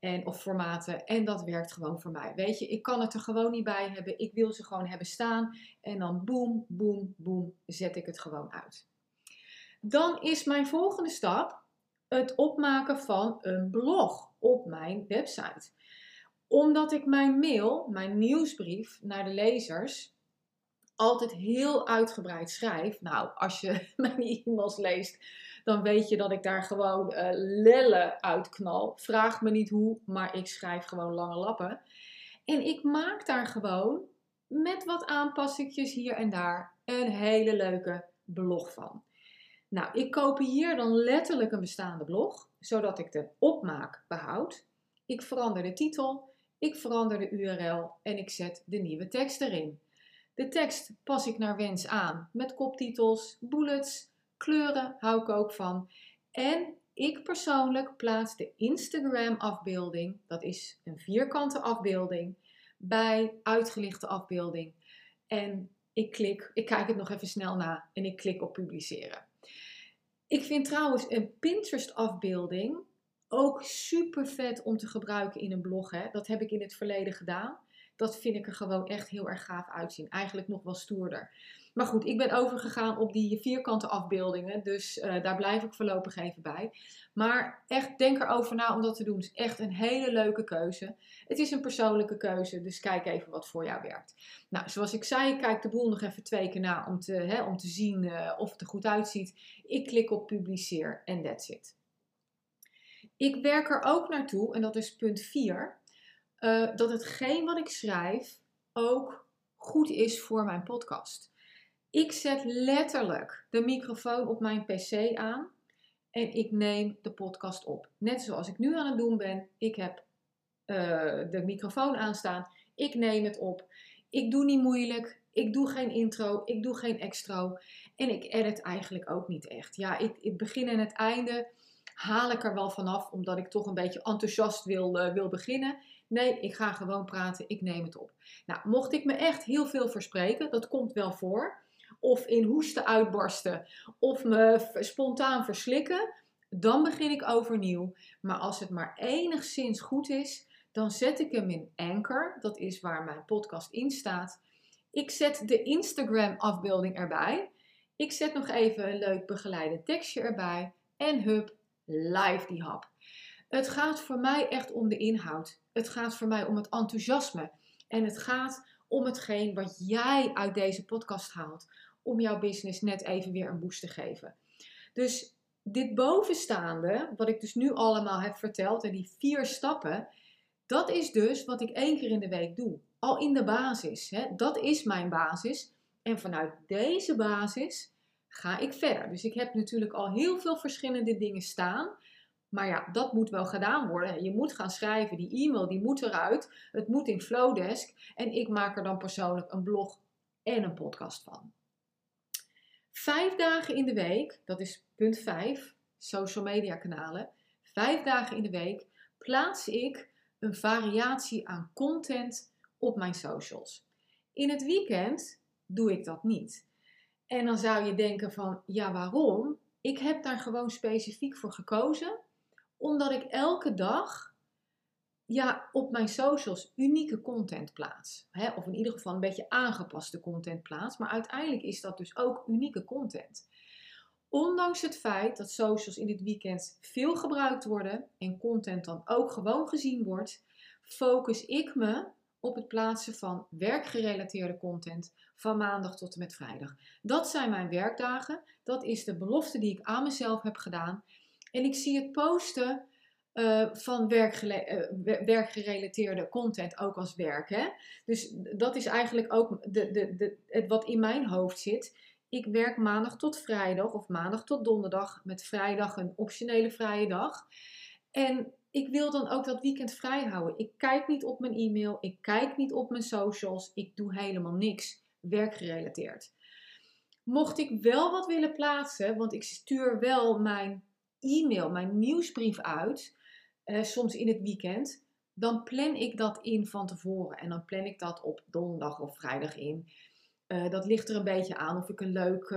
en, of formaten. En dat werkt gewoon voor mij. Weet je, ik kan het er gewoon niet bij hebben. Ik wil ze gewoon hebben staan. En dan boem, boem, boem, zet ik het gewoon uit. Dan is mijn volgende stap het opmaken van een blog op mijn website. Omdat ik mijn mail, mijn nieuwsbrief naar de lezers altijd heel uitgebreid schrijf. Nou, als je *laughs* mijn e-mails leest, dan weet je dat ik daar gewoon uh, lellen uitknal. Vraag me niet hoe, maar ik schrijf gewoon lange lappen. En ik maak daar gewoon met wat aanpassingjes hier en daar een hele leuke blog van. Nou, ik kopieer dan letterlijk een bestaande blog, zodat ik de opmaak behoud. Ik verander de titel, ik verander de URL en ik zet de nieuwe tekst erin. De tekst pas ik naar wens aan met koptitels, bullets, kleuren hou ik ook van. En ik persoonlijk plaats de Instagram afbeelding, dat is een vierkante afbeelding, bij uitgelichte afbeelding. En ik klik, ik kijk het nog even snel na en ik klik op publiceren. Ik vind trouwens een Pinterest afbeelding ook super vet om te gebruiken in een blog. Hè. Dat heb ik in het verleden gedaan. Dat vind ik er gewoon echt heel erg gaaf uitzien. Eigenlijk nog wel stoerder. Maar goed, ik ben overgegaan op die vierkante afbeeldingen. Dus uh, daar blijf ik voorlopig even bij. Maar echt, denk erover na om dat te doen. Het is echt een hele leuke keuze. Het is een persoonlijke keuze, dus kijk even wat voor jou werkt. Nou, zoals ik zei, kijk de boel nog even twee keer na om te, hè, om te zien uh, of het er goed uitziet. Ik klik op publiceer en that's it. Ik werk er ook naartoe, en dat is punt 4, uh, eh, dat hetgeen wat ik schrijf ook goed is voor mijn podcast. Ik zet letterlijk de microfoon op mijn PC aan en ik neem de podcast op. Net zoals ik nu aan het doen ben. Ik heb uh, de microfoon aanstaan. Ik neem het op. Ik doe niet moeilijk. Ik doe geen intro. Ik doe geen extra. En ik edit eigenlijk ook niet echt. Ja, ik, het begin en het einde haal ik er wel vanaf, omdat ik toch een beetje enthousiast wil, uh, wil beginnen. Nee, ik ga gewoon praten. Ik neem het op. Nou, mocht ik me echt heel veel verspreken, dat komt wel voor of in hoesten uitbarsten of me spontaan verslikken, dan begin ik overnieuw. Maar als het maar enigszins goed is, dan zet ik hem in Anchor. Dat is waar mijn podcast in staat. Ik zet de Instagram afbeelding erbij. Ik zet nog even een leuk begeleide tekstje erbij. En hup, live die hap. Het gaat voor mij echt om de inhoud. Het gaat voor mij om het enthousiasme. En het gaat om hetgeen wat jij uit deze podcast haalt om jouw business net even weer een boost te geven. Dus dit bovenstaande, wat ik dus nu allemaal heb verteld en die vier stappen, dat is dus wat ik één keer in de week doe. Al in de basis. Hè? Dat is mijn basis. En vanuit deze basis ga ik verder. Dus ik heb natuurlijk al heel veel verschillende dingen staan. Maar ja, dat moet wel gedaan worden. Je moet gaan schrijven. Die e-mail die moet eruit. Het moet in Flowdesk. En ik maak er dan persoonlijk een blog en een podcast van. Vijf dagen in de week, dat is punt 5, social media kanalen. Vijf dagen in de week plaats ik een variatie aan content op mijn socials. In het weekend doe ik dat niet. En dan zou je denken van, ja waarom? Ik heb daar gewoon specifiek voor gekozen, omdat ik elke dag ja, op mijn socials unieke content plaats. Hè? Of in ieder geval een beetje aangepaste content plaats. Maar uiteindelijk is dat dus ook unieke content. Ondanks het feit dat socials in dit weekend veel gebruikt worden en content dan ook gewoon gezien wordt, focus ik me op het plaatsen van werkgerelateerde content van maandag tot en met vrijdag. Dat zijn mijn werkdagen. Dat is de belofte die ik aan mezelf heb gedaan. En ik zie het posten uh, van uh, werkgerelateerde content ook als werk. Hè? Dus dat is eigenlijk ook de, de, de, het wat in mijn hoofd zit. Ik werk maandag tot vrijdag of maandag tot donderdag met vrijdag een optionele vrije dag. En ik wil dan ook dat weekend vrij houden. Ik kijk niet op mijn e-mail, ik kijk niet op mijn socials, ik doe helemaal niks werkgerelateerd. Mocht ik wel wat willen plaatsen, want ik stuur wel mijn e-mail, mijn nieuwsbrief uit, eh, soms in het weekend, dan plan ik dat in van tevoren. En dan plan ik dat op donderdag of vrijdag in. Uh, dat ligt er een beetje aan of ik een leuk,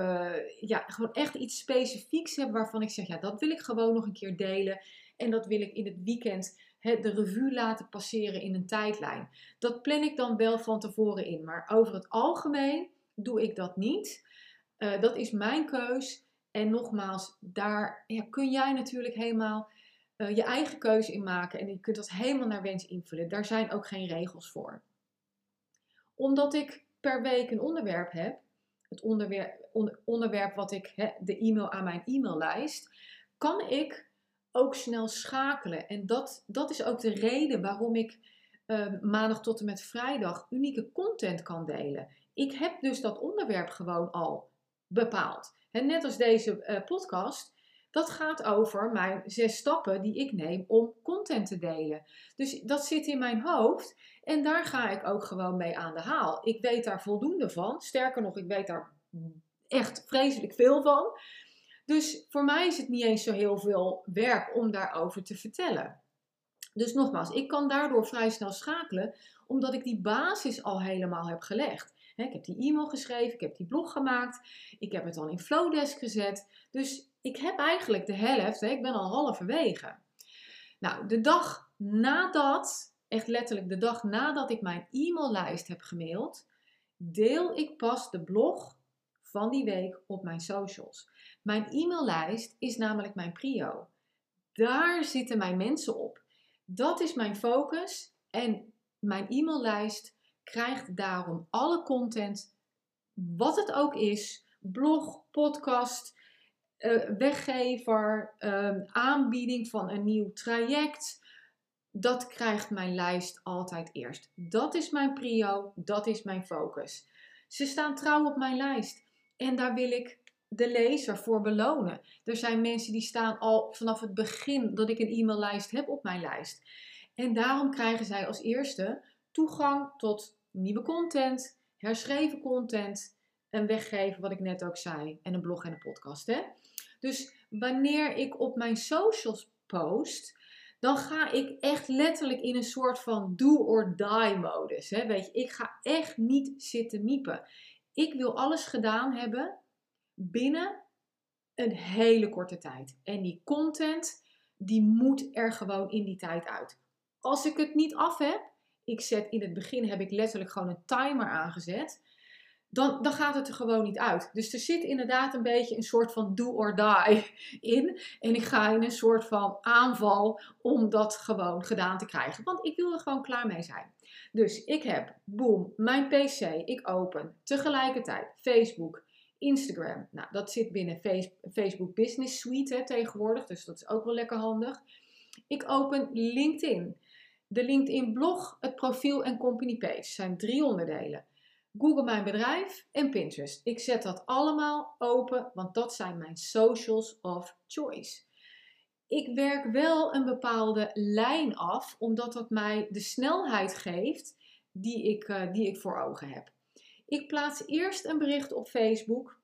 ja, gewoon echt iets specifieks heb waarvan ik zeg, ja, dat wil ik gewoon nog een keer delen. En dat wil ik in het weekend de revue laten passeren in een tijdlijn. Dat plan ik dan wel van tevoren in. Maar over het algemeen doe ik dat niet. Uh, dat is mijn keus. En nogmaals, daar ja, kun jij natuurlijk helemaal uh, je eigen keuze in maken. En je kunt dat helemaal naar wens invullen. Daar zijn ook geen regels voor. Omdat ik per week een onderwerp heb, het onderwerp, onderwerp wat ik, he, de e-mail aan mijn e-maillijst, kan ik ook snel schakelen. En dat, dat is ook de reden waarom ik uh, maandag tot en met vrijdag unieke content kan delen. Ik heb dus dat onderwerp gewoon al bepaald. En net als deze uh, podcast, dat gaat over mijn zes stappen die ik neem om content te delen. Dus dat zit in mijn hoofd en daar ga ik ook gewoon mee aan de haal. Ik weet daar voldoende van. Sterker nog, ik weet daar echt vreselijk veel van. Dus voor mij is het niet eens zo heel veel werk om daarover te vertellen. Dus nogmaals, ik kan daardoor vrij snel schakelen, omdat ik die basis al helemaal heb gelegd. Ik heb die e-mail geschreven, ik heb die blog gemaakt, ik heb het al in Flowdesk gezet. Dus ik heb eigenlijk de helft, ik ben al halverwege. Nou, de dag nadat, echt letterlijk de dag nadat ik mijn e-maillijst heb gemaild, deel ik pas de blog van die week op mijn socials. Mijn e-maillijst is namelijk mijn prio. Daar zitten mijn mensen op. Dat is mijn focus en mijn e-maillijst krijgt daarom alle content, wat het ook is, blog, podcast, uh, weggever, uh, aanbieding van een nieuw traject. Dat krijgt mijn lijst altijd eerst. Dat is mijn prio, dat is mijn focus. Ze staan trouw op mijn lijst en daar wil ik de lezer voor belonen. Er zijn mensen die staan al vanaf het begin dat ik een e-maillijst heb op mijn lijst. En daarom krijgen zij als eerste toegang tot nieuwe content, herschreven content en weggeven, wat ik net ook zei, en een blog en een podcast. Hè? Dus wanneer ik op mijn socials post, dan ga ik echt letterlijk in een soort van do or die modus. Hè? Weet je, ik ga echt niet zitten miepen. Ik wil alles gedaan hebben binnen een hele korte tijd. En die content, die moet er gewoon in die tijd uit. Als ik het niet af heb, ik zet in het begin heb ik letterlijk gewoon een timer aangezet. Dan, dan gaat het er gewoon niet uit. Dus er zit inderdaad een beetje een soort van do or die *laughs* in. En ik ga in een soort van aanval om dat gewoon gedaan te krijgen. Want ik wil er gewoon klaar mee zijn. Dus ik heb, boom, mijn PC. Ik open tegelijkertijd Facebook, Instagram. Nou, dat zit binnen Facebook Business Suite hè, tegenwoordig. Dus dat is ook wel lekker handig. Ik open LinkedIn. De LinkedIn blog, het profiel en company page zijn drie onderdelen. Google Mijn Bedrijf en Pinterest. Ik zet dat allemaal open, want dat zijn mijn socials of choice. Ik werk wel een bepaalde lijn af, omdat dat mij de snelheid geeft die ik, uh, die ik voor ogen heb. Ik plaats eerst een bericht op Facebook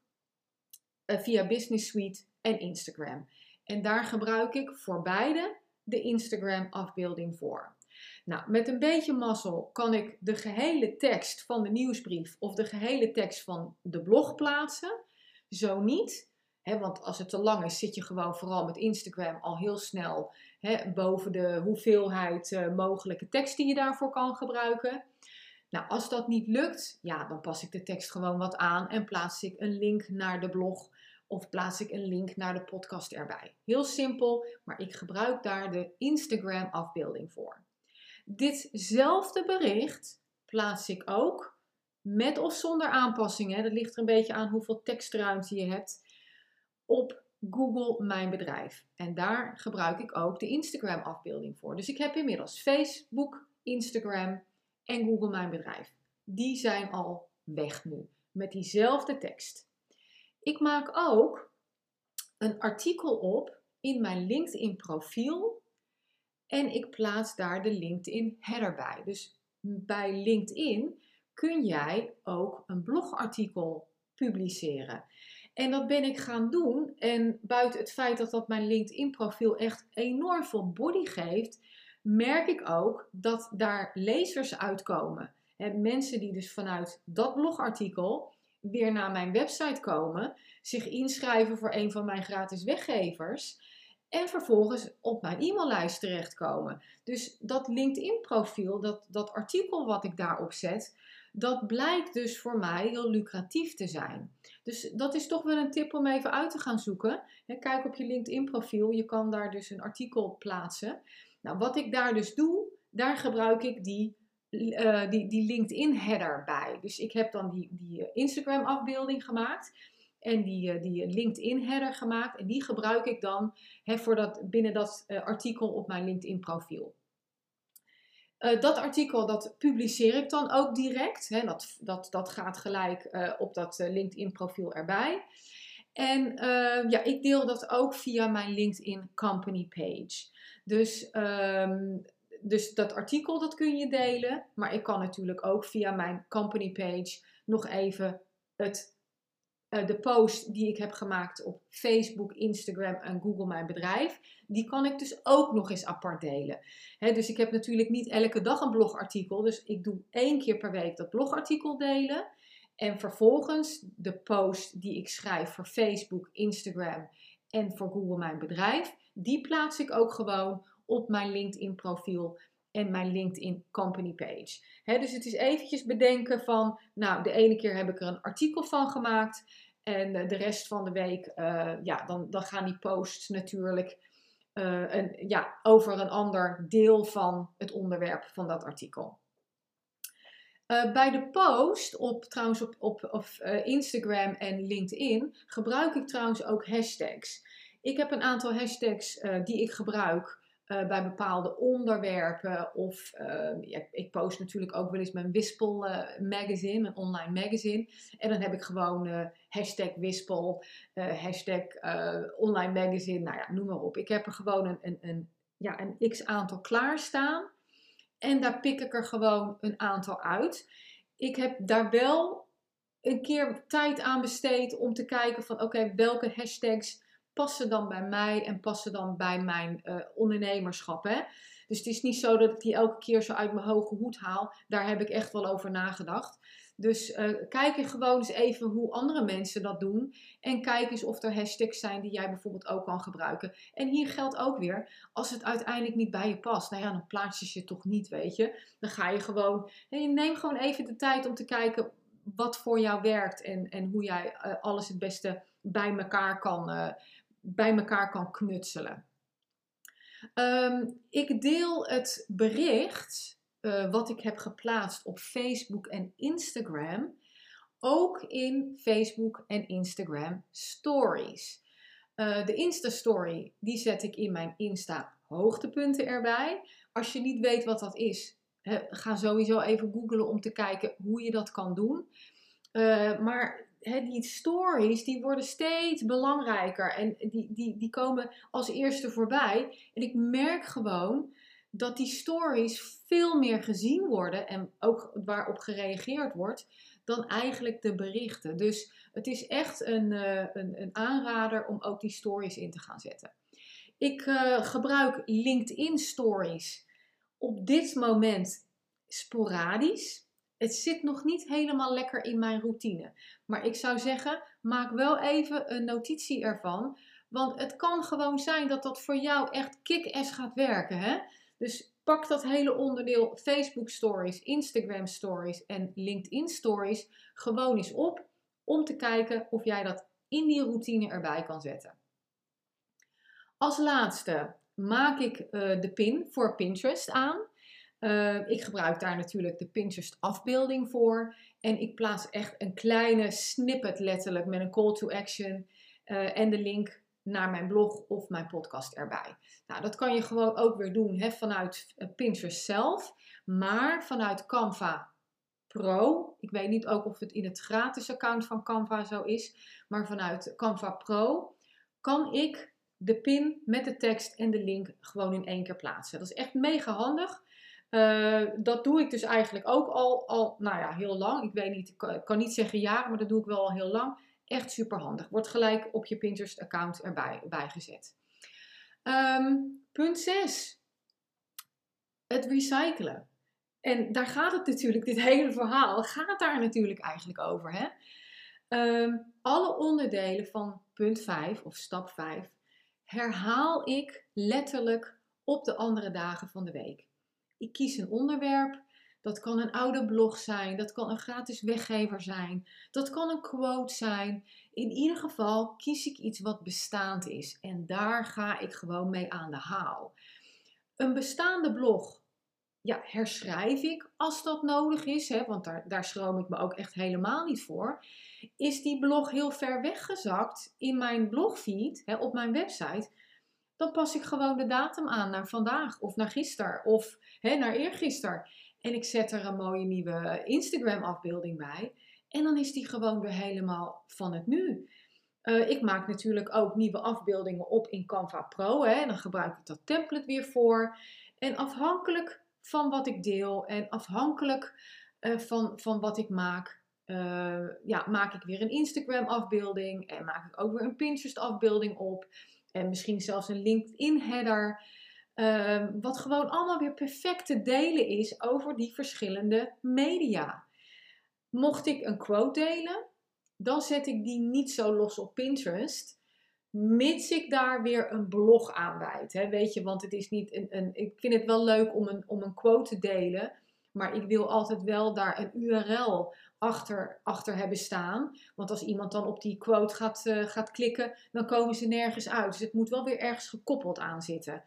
uh, via Business Suite en Instagram. En daar gebruik ik voor beide de Instagram afbeelding voor. Nou, met een beetje mazzel kan ik de gehele tekst van de nieuwsbrief of de gehele tekst van de blog plaatsen. Zo niet, hè, want als het te lang is, zit je gewoon vooral met Instagram al heel snel hè, boven de hoeveelheid uh, mogelijke tekst die je daarvoor kan gebruiken. Nou, als dat niet lukt, ja, dan pas ik de tekst gewoon wat aan en plaats ik een link naar de blog of plaats ik een link naar de podcast erbij. Heel simpel, maar ik gebruik daar de Instagram afbeelding voor. Ditzelfde bericht plaats ik ook met of zonder aanpassingen. Dat ligt er een beetje aan hoeveel tekstruimte je hebt. Op Google Mijn Bedrijf. En daar gebruik ik ook de Instagram afbeelding voor. Dus ik heb inmiddels Facebook, Instagram en Google Mijn Bedrijf. Die zijn al weg nu. Met diezelfde tekst. Ik maak ook een artikel op in mijn LinkedIn profiel en ik plaats daar de LinkedIn header bij. Dus bij LinkedIn kun jij ook een blogartikel publiceren. En dat ben ik gaan doen. En buiten het feit dat dat mijn LinkedIn profiel echt enorm veel body geeft, merk ik ook dat daar lezers uitkomen. En mensen die dus vanuit dat blogartikel weer naar mijn website komen, zich inschrijven voor een van mijn gratis weggevers en vervolgens op mijn e-maillijst terechtkomen. Dus dat LinkedIn-profiel, dat, dat artikel wat ik daarop zet, dat blijkt dus voor mij heel lucratief te zijn. Dus dat is toch wel een tip om even uit te gaan zoeken. Kijk op je LinkedIn-profiel, je kan daar dus een artikel plaatsen. Nou, wat ik daar dus doe, daar gebruik ik die, uh, die, die LinkedIn-header bij. Dus ik heb dan die, die eh, Instagram-afbeelding gemaakt en die, eh, die LinkedIn-header gemaakt. En die gebruik ik dan hè, voor dat, binnen dat artikel op mijn LinkedIn-profiel. Dat artikel dat publiceer ik dan ook direct. Hè, dat, dat, dat gaat gelijk op dat uh, LinkedIn profiel erbij. En ja, ik deel dat ook via mijn LinkedIn company page. Dus, um, dus dat artikel dat kun je delen. Maar ik kan natuurlijk ook via mijn company page nog even het eh, de post die ik heb gemaakt op Facebook, Instagram en Google Mijn Bedrijf, die kan ik dus ook nog eens apart delen. dus ik heb natuurlijk niet elke dag een blogartikel, dus ik doe één keer per week dat blogartikel delen. En vervolgens de post die ik schrijf voor Facebook, Instagram en voor Google Mijn Bedrijf, die plaats ik ook gewoon op mijn LinkedIn profiel en mijn LinkedIn company page. dus het is eventjes bedenken van, nou, de ene keer heb ik er een artikel van gemaakt en de rest van de week, uh, ja, dan, dan gaan die posts natuurlijk uh, een, ja, over een ander deel van het onderwerp van dat artikel. Uh, bij de post, op, trouwens op, op, op Instagram en LinkedIn, gebruik ik trouwens ook hashtags. Ik heb een aantal hashtags die ik gebruik bij bepaalde onderwerpen. Of uh, ja, ik post natuurlijk ook wel eens mijn Wispel magazine, mijn online magazine. En dan heb ik gewoon hashtag Wispel, hashtag online magazine, nou ja, noem maar op. Ik heb er gewoon een, een, een, ja, een x aantal klaarstaan. En daar pik ik er gewoon een aantal uit. Ik heb daar wel een keer tijd aan besteed om te kijken van oké, welke hashtags passen dan bij mij en passen dan bij mijn uh, ondernemerschap. Hè? Dus het is niet zo dat ik die elke keer zo uit mijn hoge hoed haal. Daar heb ik echt wel over nagedacht. Dus uh, kijk eens gewoon eens even hoe andere mensen dat doen. En kijk eens of er hashtags zijn die jij bijvoorbeeld ook kan gebruiken. En hier geldt ook weer, als het uiteindelijk niet bij je past, nou ja, dan plaats je je toch niet, weet je. Dan ga je gewoon, je neem gewoon even de tijd om te kijken wat voor jou werkt. En, en hoe jij uh, alles het beste bij elkaar kan, uh, bij elkaar kan knutselen. Um, ik deel het bericht uh, wat ik heb geplaatst op Facebook en Instagram ook in Facebook en Instagram stories. Uh, de Insta-story die zet ik in mijn Insta hoogtepunten erbij. Als je niet weet wat dat is, ga sowieso even googlen om te kijken hoe je dat kan doen. Uh, maar die stories die worden steeds belangrijker en die, die, die komen als eerste voorbij. En ik merk gewoon dat die stories veel meer gezien worden en ook waarop gereageerd wordt dan eigenlijk de berichten. Dus het is echt een, uh, een, een, aanrader om ook die stories in te gaan zetten. Ik uh, gebruik LinkedIn stories op dit moment sporadisch. Het zit nog niet helemaal lekker in mijn routine. Maar ik zou zeggen, maak wel even een notitie ervan. Want het kan gewoon zijn dat dat voor jou echt kick-ass gaat werken. Hè? Dus pak dat hele onderdeel Facebook Stories, Instagram Stories en LinkedIn Stories gewoon eens op. Om te kijken of jij dat in die routine erbij kan zetten. Als laatste maak ik uh, de pin voor Pinterest aan. Uh, ik gebruik daar natuurlijk de Pinterest afbeelding voor. En ik plaats echt een kleine snippet letterlijk met een call to action uh, en de link naar mijn blog of mijn podcast erbij. Nou, dat kan je gewoon ook weer doen hè, vanuit uh, Pinterest zelf, maar vanuit Canva Pro. Ik weet niet ook of het in het gratis account van Canva zo is, maar vanuit Canva Pro kan ik de pin met de tekst en de link gewoon in één keer plaatsen. Dat is echt mega handig. Uh, dat doe ik dus eigenlijk ook al, al, nou ja, heel lang. Ik weet niet, ik kan niet zeggen jaren, maar dat doe ik wel al heel lang. Echt super handig. Wordt gelijk op je Pinterest-account erbij bijgezet. Um, punt 6. Het recyclen. En daar gaat het natuurlijk, dit hele verhaal gaat daar natuurlijk eigenlijk over. Hè? Um, alle onderdelen van punt 5 of stap 5 herhaal ik letterlijk op de andere dagen van de week. Ik kies een onderwerp. Dat kan een oude blog zijn, dat kan een gratis weggever zijn, dat kan een quote zijn. In ieder geval kies ik iets wat bestaand is en daar ga ik gewoon mee aan de haal. Een bestaande blog ja, herschrijf ik als dat nodig is, hè, want daar, daar schroom ik me ook echt helemaal niet voor. Is die blog heel ver weggezakt in mijn blogfeed, hè, op mijn website, dan pas ik gewoon de datum aan naar vandaag of naar gisteren of hè, naar eergisteren. En ik zet er een mooie nieuwe Instagram afbeelding bij. En dan is die gewoon weer helemaal van het nu. Uh, ik maak natuurlijk ook nieuwe afbeeldingen op in Canva Pro. Hè, en dan gebruik ik dat template weer voor. En afhankelijk van wat ik deel en afhankelijk uh, van, van wat ik maak, uh, ja, maak ik weer een Instagram afbeelding en maak ik ook weer een Pinterest afbeelding op. En misschien zelfs een LinkedIn header. Uh, wat gewoon allemaal weer perfect te delen is over die verschillende media. Mocht ik een quote delen, dan zet ik die niet zo los op Pinterest. Mits ik daar weer een blog aan wijd. Hè? Weet je, want het is niet een, een. Ik vind het wel leuk om een, om een quote te delen. Maar ik wil altijd wel daar een URL achter, achter hebben staan. Want als iemand dan op die quote gaat, uh, gaat klikken, dan komen ze nergens uit. Dus het moet wel weer ergens gekoppeld aan zitten.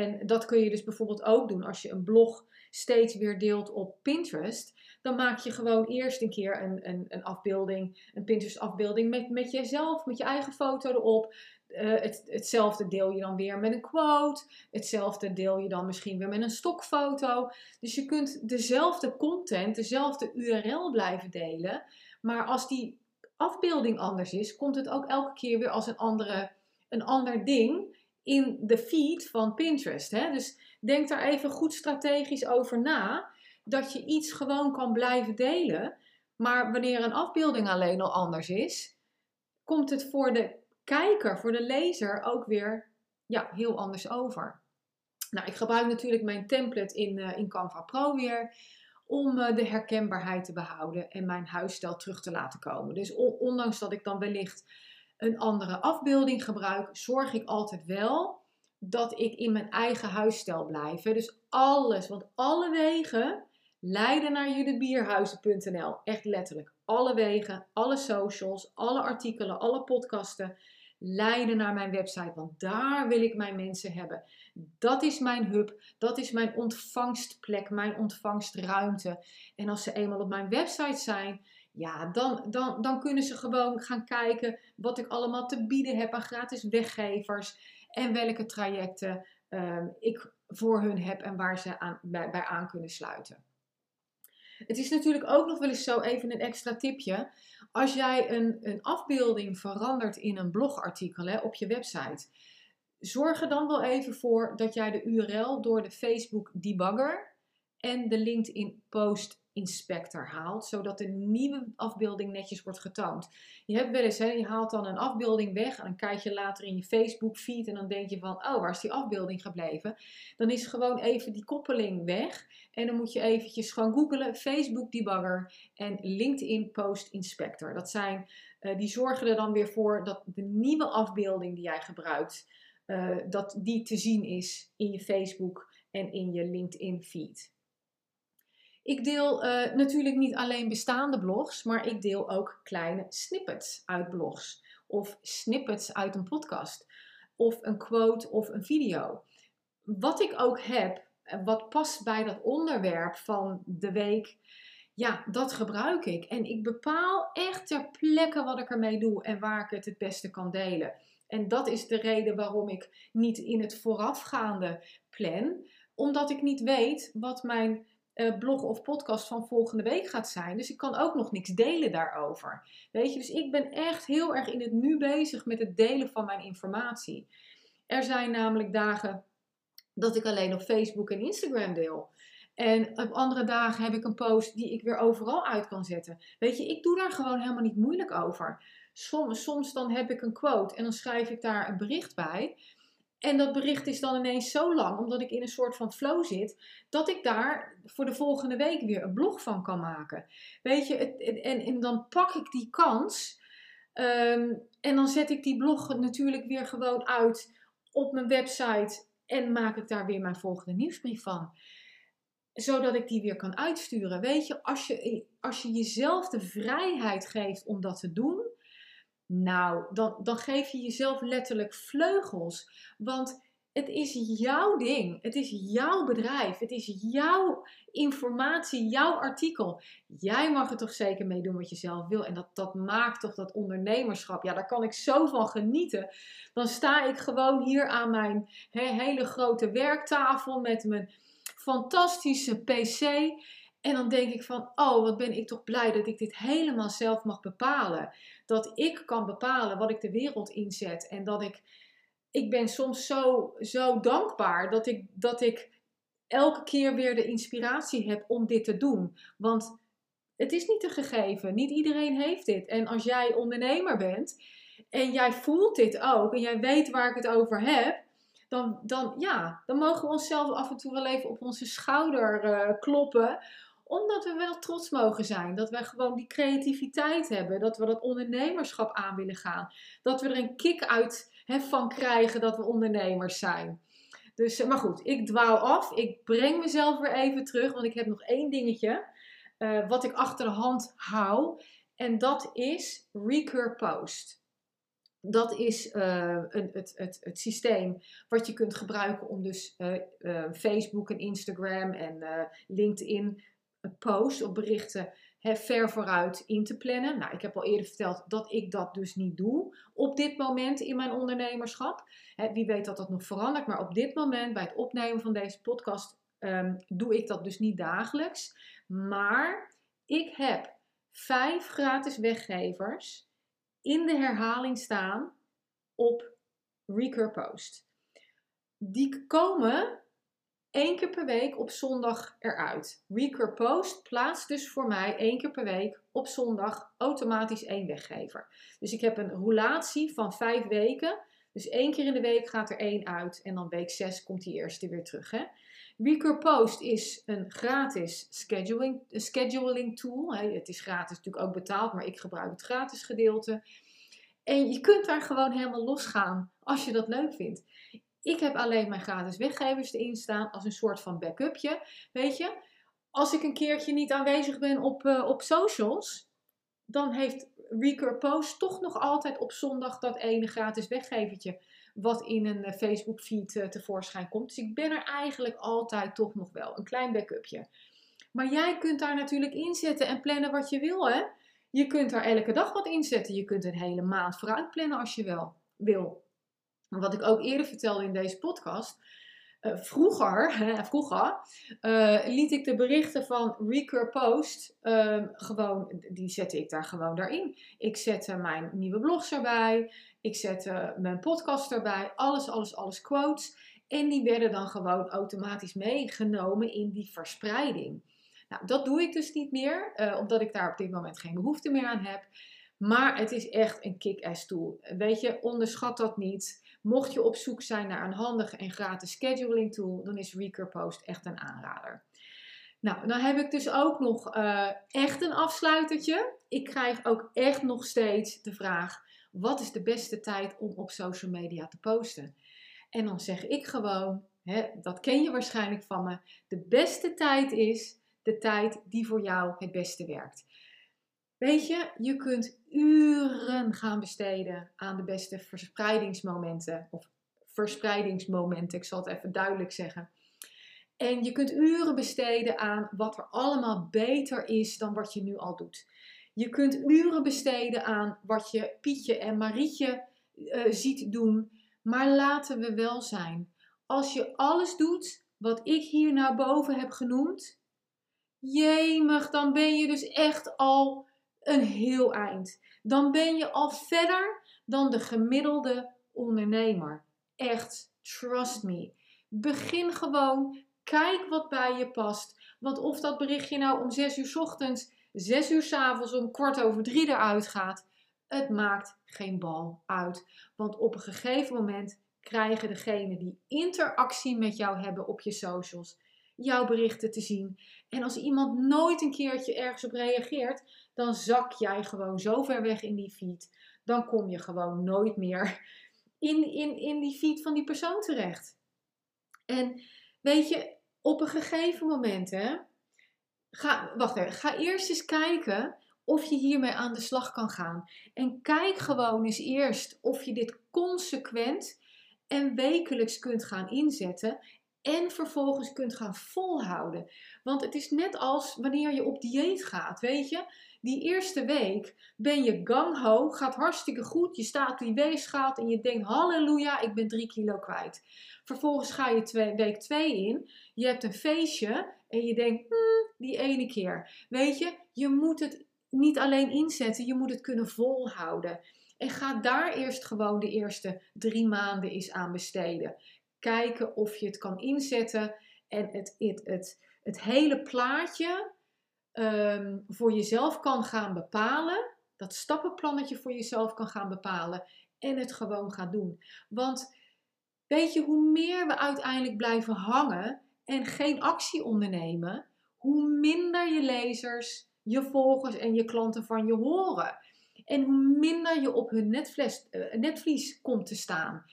En dat kun je dus bijvoorbeeld ook doen als je een blog steeds weer deelt op Pinterest. Dan maak je gewoon eerst een keer een, een, een afbeelding, een Pinterest afbeelding met, met jezelf, met je eigen foto erop. Uh, het, hetzelfde deel je dan weer met een quote. Hetzelfde deel je dan misschien weer met een stokfoto. Dus je kunt dezelfde content, dezelfde URL blijven delen. Maar als die afbeelding anders is, komt het ook elke keer weer als een, andere, een ander ding in de feed van Pinterest. Hè? Dus denk daar even goed strategisch over na. Dat je iets gewoon kan blijven delen. Maar wanneer een afbeelding alleen al anders is, komt het voor de kijker, voor de lezer ook weer ja, heel anders over. Nou, ik gebruik natuurlijk mijn template in, uh, in Canva Pro weer om uh, de herkenbaarheid te behouden en mijn huisstijl terug te laten komen. Dus ondanks dat ik dan wellicht een andere afbeelding gebruik, zorg ik altijd wel dat ik in mijn eigen huisstijl blijf. Dus alles, want alle wegen leiden naar judithbierhuizen.nl. Echt letterlijk. Alle wegen, alle socials, alle artikelen, alle podcasten leiden naar mijn website. Want daar wil ik mijn mensen hebben. Dat is mijn hub. Dat is mijn ontvangstplek, mijn ontvangstruimte. En als ze eenmaal op mijn website zijn, ja, dan, dan, dan kunnen ze gewoon gaan kijken wat ik allemaal te bieden heb aan gratis weggevers. En welke trajecten uh, ik voor hun heb en waar ze aan, bij, bij aan kunnen sluiten. Het is natuurlijk ook nog wel eens zo, even een extra tipje. Als jij een, een afbeelding verandert in een blogartikel hè, op je website, zorg er dan wel even voor dat jij de URL door de Facebook debugger en de LinkedIn post inspector haalt, zodat de nieuwe afbeelding netjes wordt getoond. Je hebt wel eens, hè, je haalt dan een afbeelding weg en dan kijk je later in je Facebook feed en dan denk je van, oh, waar is die afbeelding gebleven? Dan is gewoon even die koppeling weg en dan moet je eventjes gewoon googlen Facebook debugger en LinkedIn post inspector. Dat zijn, uh, die zorgen er dan weer voor dat de nieuwe afbeelding die jij gebruikt, uh, dat die te zien is in je Facebook en in je LinkedIn feed. Ik deel uh, natuurlijk niet alleen bestaande blogs, maar ik deel ook kleine snippets uit blogs. Of snippets uit een podcast. Of een quote of een video. Wat ik ook heb, wat past bij dat onderwerp van de week, ja, dat gebruik ik. En ik bepaal echt ter plekke wat ik ermee doe en waar ik het het beste kan delen. En dat is de reden waarom ik niet in het voorafgaande plan, omdat ik niet weet wat mijn uh, blog of podcast van volgende week gaat zijn. Dus ik kan ook nog niks delen daarover. Weet je, dus ik ben echt heel erg in het nu bezig met het delen van mijn informatie. Er zijn namelijk dagen dat ik alleen op Facebook en Instagram deel. En op andere dagen heb ik een post die ik weer overal uit kan zetten. Weet je, ik doe daar gewoon helemaal niet moeilijk over. Soms, soms dan heb ik een quote en dan schrijf ik daar een bericht bij. En dat bericht is dan ineens zo lang, omdat ik in een soort van flow zit, dat ik daar voor de volgende week weer een blog van kan maken. Weet je, het, en, en dan pak ik die kans ehm, en dan zet ik die blog natuurlijk weer gewoon uit op mijn website en maak ik daar weer mijn volgende nieuwsbrief van. Zodat ik die weer kan uitsturen. Weet je, als je, als je jezelf de vrijheid geeft om dat te doen, nou, dan, dan geef je jezelf letterlijk vleugels. Want het is jouw ding. Het is jouw bedrijf. Het is jouw informatie, jouw artikel. Jij mag er toch zeker mee doen wat je zelf wil. En dat, dat maakt toch dat ondernemerschap. Ja, daar kan ik zo van genieten. Dan sta ik gewoon hier aan mijn hele grote werktafel met mijn fantastische PC. En dan denk ik van, oh, wat ben ik toch blij dat ik dit helemaal zelf mag bepalen. Dat ik kan bepalen wat ik de wereld inzet. En dat ik, ik ben soms zo, zo dankbaar dat ik, dat ik elke keer weer de inspiratie heb om dit te doen. Want het is niet een gegeven. Niet iedereen heeft dit. En als jij ondernemer bent en jij voelt dit ook en jij weet waar ik het over heb, dan, dan, ja, dan mogen we onszelf af en toe wel even op onze schouder uh, kloppen omdat we wel trots mogen zijn. Dat we gewoon die creativiteit hebben. Dat we dat ondernemerschap aan willen gaan. Dat we er een kick uit van krijgen dat we ondernemers zijn. Dus, eh, maar goed, ik dwaal af. Ik breng mezelf weer even terug. Want ik heb nog één dingetje. Uh, wat ik achter de hand hou. En dat is Recur Post. Dat is uh, een, het, het, het systeem wat je kunt gebruiken om dus Facebook en Instagram en LinkedIn post of berichten ver vooruit in te plannen. Nou, ik heb al eerder verteld dat ik dat dus niet doe op dit moment in mijn ondernemerschap. wie weet dat dat nog verandert, maar op dit moment bij het opnemen van deze podcast ehm, doe ik dat dus niet dagelijks. Maar ik heb vijf gratis weggevers in de herhaling staan op Recur Post. Die komen één keer per week op zondag eruit. Recur Post plaatst dus voor mij één keer per week op zondag automatisch één weggever. Dus ik heb een roulatie van vijf weken. Dus één keer in de week gaat er één uit en dan week zes komt die eerste weer terug. Hè? Recur Post is een gratis scheduling, scheduling tool. Het is gratis natuurlijk ook betaald, maar ik gebruik het gratis gedeelte. En je kunt daar gewoon helemaal losgaan als je dat leuk vindt. Ik heb alleen mijn gratis weggevers erin staan als een soort van backupje. Weet je, als ik een keertje niet aanwezig ben op, uh, op socials, dan heeft Recur Post toch nog altijd op zondag dat ene gratis weggevertje wat in een uh, Facebook feed uh, tevoorschijn komt. Dus ik ben er eigenlijk altijd toch nog wel. Een klein backupje. Maar jij kunt daar natuurlijk inzetten en plannen wat je wil. Hè? Je kunt daar elke dag wat inzetten. Je kunt een hele maand vooruit plannen als je wel wil. Wat ik ook eerder vertelde in deze podcast. Uh, vroeger, *laughs* vroeger uh, liet ik de berichten van Recur Post uh, gewoon, die zette ik daar gewoon daarin. Ik zette mijn nieuwe blogs erbij, ik zette mijn podcast erbij, alles, alles, alles quotes. En die werden dan gewoon automatisch meegenomen in die verspreiding. Nou, dat doe ik dus niet meer, uh, omdat ik daar op dit moment geen behoefte meer aan heb. Maar het is echt een kick-ass tool. Weet je, onderschat dat niet. Mocht je op zoek zijn naar een handige en gratis scheduling tool, dan is Recur Post echt een aanrader. Nou, dan heb ik dus ook nog uh, echt een afsluitertje. Ik krijg ook echt nog steeds de vraag: wat is de beste tijd om op social media te posten? En dan zeg ik gewoon, hè, dat ken je waarschijnlijk van me, de beste tijd is de tijd die voor jou het beste werkt. Weet je, je kunt uren gaan besteden aan de beste verspreidingsmomenten. Of verspreidingsmomenten, ik zal het even duidelijk zeggen. En je kunt uren besteden aan wat er allemaal beter is dan wat je nu al doet. Je kunt uren besteden aan wat je Pietje en Marietje uh, ziet doen. Maar laten we wel zijn. Als je alles doet wat ik hier naar boven heb genoemd, jemig, dan ben je dus echt al een heel eind. Dan ben je al verder dan de gemiddelde ondernemer. Echt, trust me. Begin gewoon, kijk wat bij je past. Want of dat berichtje nou om 6 uur s ochtends, 6 uur s avonds, om kwart over drie eruit gaat, het maakt geen bal uit. Want op een gegeven moment krijgen degenen die interactie met jou hebben op je socials jouw berichten te zien. En als iemand nooit een keertje ergens op reageert, dan zak jij gewoon zo ver weg in die feed. Dan kom je gewoon nooit meer in, in, in die feed van die persoon terecht. En weet je, op een gegeven moment, hè, ga, wacht even, ga eerst eens kijken of je hiermee aan de slag kan gaan. En kijk gewoon eens eerst of je dit consequent en wekelijks kunt gaan inzetten en vervolgens kunt gaan volhouden. Want het is net als wanneer je op dieet gaat, weet je. Die eerste week ben je gang-ho, gaat hartstikke goed. Je staat die weegschaal en je denkt, halleluja, ik ben drie kilo kwijt. Vervolgens ga je twee, week 2 in, je hebt een feestje en je denkt, hmm, die ene keer. Weet je, je moet het niet alleen inzetten, je moet het kunnen volhouden. En ga daar eerst gewoon de eerste drie maanden eens aan besteden kijken of je het kan inzetten en het, het, het, het hele plaatje ehm, voor jezelf kan gaan bepalen. Dat stappenplannetje voor jezelf kan gaan bepalen en het gewoon gaat doen. Want weet je, hoe meer we uiteindelijk blijven hangen en geen actie ondernemen, hoe minder je lezers, je volgers en je klanten van je horen. En hoe minder je op hun uh, netvlies komt te staan.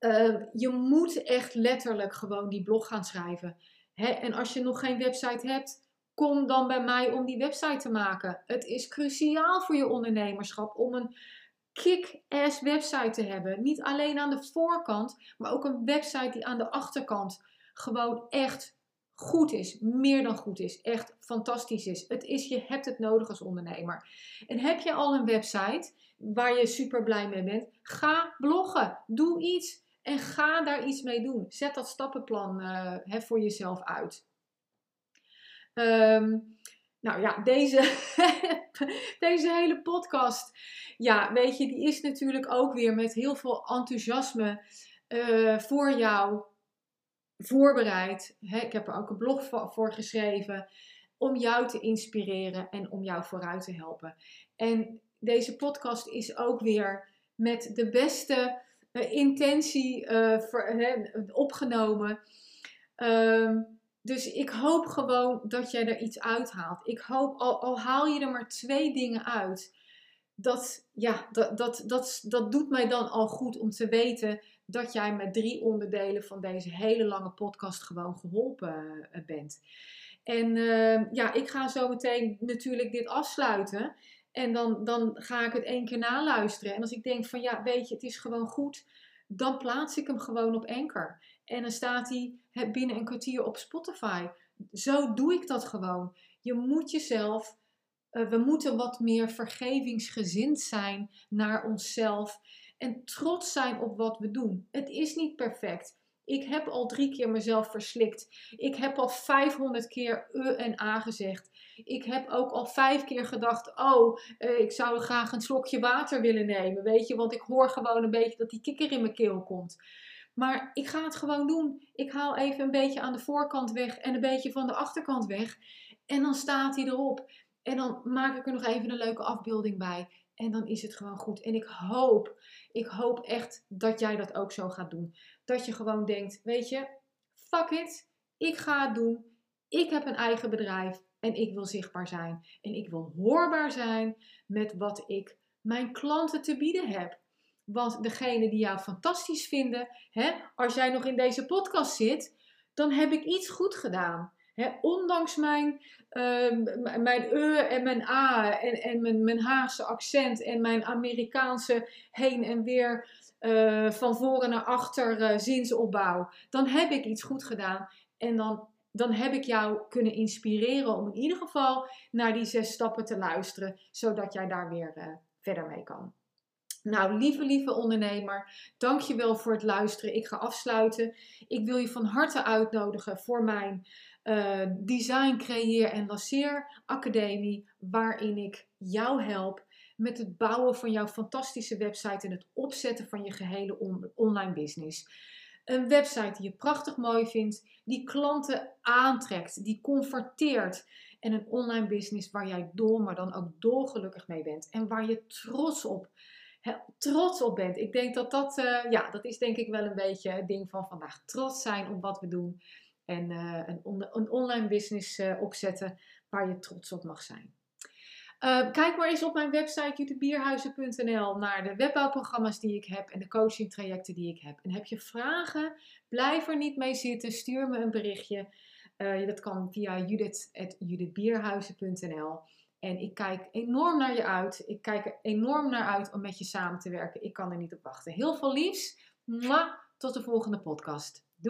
Ehm, je moet echt letterlijk gewoon die blog gaan schrijven. en als je nog geen website hebt, kom dan bij mij om die website te maken. Het is cruciaal voor je ondernemerschap om een kick-ass website te hebben. Niet alleen aan de voorkant, maar ook een website die aan de achterkant gewoon echt goed is, meer dan goed is, echt fantastisch is. Het is, je hebt het nodig als ondernemer. En heb je al een website waar je super blij mee bent, ga bloggen, doe iets. En ga daar iets mee doen. Zet dat stappenplan uh, voor jezelf uit. Ehm, nou ja, deze, *laughs* deze hele podcast, ja, weet je, die is natuurlijk ook weer met heel veel enthousiasme uh, voor jou voorbereid. ik heb er ook een blog voor geschreven om jou te inspireren en om jou vooruit te helpen. En deze podcast is ook weer met de beste intentie uh, opgenomen. Um, dus ik hoop gewoon dat jij er iets uithaalt. Ik hoop, al, al haal je er maar twee dingen uit, dat, ja, dat, dat, dat, dat doet mij dan al goed om te weten dat jij met drie onderdelen van deze hele lange podcast gewoon geholpen uh, bent. En uh, ja, ik ga zo meteen natuurlijk dit afsluiten. En dan, dan ga ik het één keer naluisteren. En als ik denk van ja, weet je, het is gewoon goed, dan plaats ik hem gewoon op Anchor. En dan staat hij binnen een kwartier op Spotify. Zo doe ik dat gewoon. Je moet jezelf, uh, we moeten wat meer vergevingsgezind zijn naar onszelf. En trots zijn op wat we doen. Het is niet perfect. Ik heb al drie keer mezelf verslikt. Ik heb al 500 keer e en a gezegd. Ik heb ook al vijf keer gedacht: oh, eh, ik zou graag een slokje water willen nemen. Weet je, want ik hoor gewoon een beetje dat die kikker in mijn keel komt. Maar ik ga het gewoon doen. Ik haal even een beetje aan de voorkant weg en een beetje van de achterkant weg. En dan staat hij erop. En dan maak ik er nog even een leuke afbeelding bij. En dan is het gewoon goed. En ik hoop, ik hoop echt dat jij dat ook zo gaat doen. Dat je gewoon denkt, weet je, fuck it. Ik ga het doen. Ik heb een eigen bedrijf en ik wil zichtbaar zijn. En ik wil hoorbaar zijn met wat ik mijn klanten te bieden heb. Want degene die jou fantastisch vinden, hè, als jij nog in deze podcast zit, dan heb ik iets goed gedaan. Hè, ondanks mijn, uh, mijn e en mijn a en, en mijn, mijn Haagse accent en mijn Amerikaanse heen en weer uh, van voren naar achter uh, zinsopbouw, dan heb ik iets goed gedaan. En dan, dan heb ik jou kunnen inspireren om in ieder geval naar die zes stappen te luisteren, zodat jij daar weer uh, verder mee kan. Nou, lieve, lieve ondernemer, dankjewel voor het luisteren. Ik ga afsluiten. Ik wil je van harte uitnodigen voor mijn uh, Design, Creëer en Lanceer Academie, waarin ik jou help met het bouwen van jouw fantastische website en het opzetten van je gehele online business. Een website die je prachtig mooi vindt, die klanten aantrekt, die converteert. En een online business waar jij dol, maar dan ook dolgelukkig mee bent. En waar je trots op, trots op bent. Ik denk dat dat, uh, ja, dat is denk ik wel een beetje het ding van vandaag. Trots zijn op wat we doen. En uh, een, een, online business uh, opzetten waar je trots op mag zijn. Uh, kijk maar eens op mijn website jutebierhuizen.nl naar de webbouwprogramma's die ik heb en de coaching trajecten die ik heb. En heb je vragen, blijf er niet mee zitten, stuur me een berichtje. Uh, dat kan via judith.judithbierhuizen.nl En ik kijk enorm naar je uit. Ik kijk er enorm naar uit om met je samen te werken. Ik kan er niet op wachten. Heel veel liefs. Mwah, tot de volgende podcast.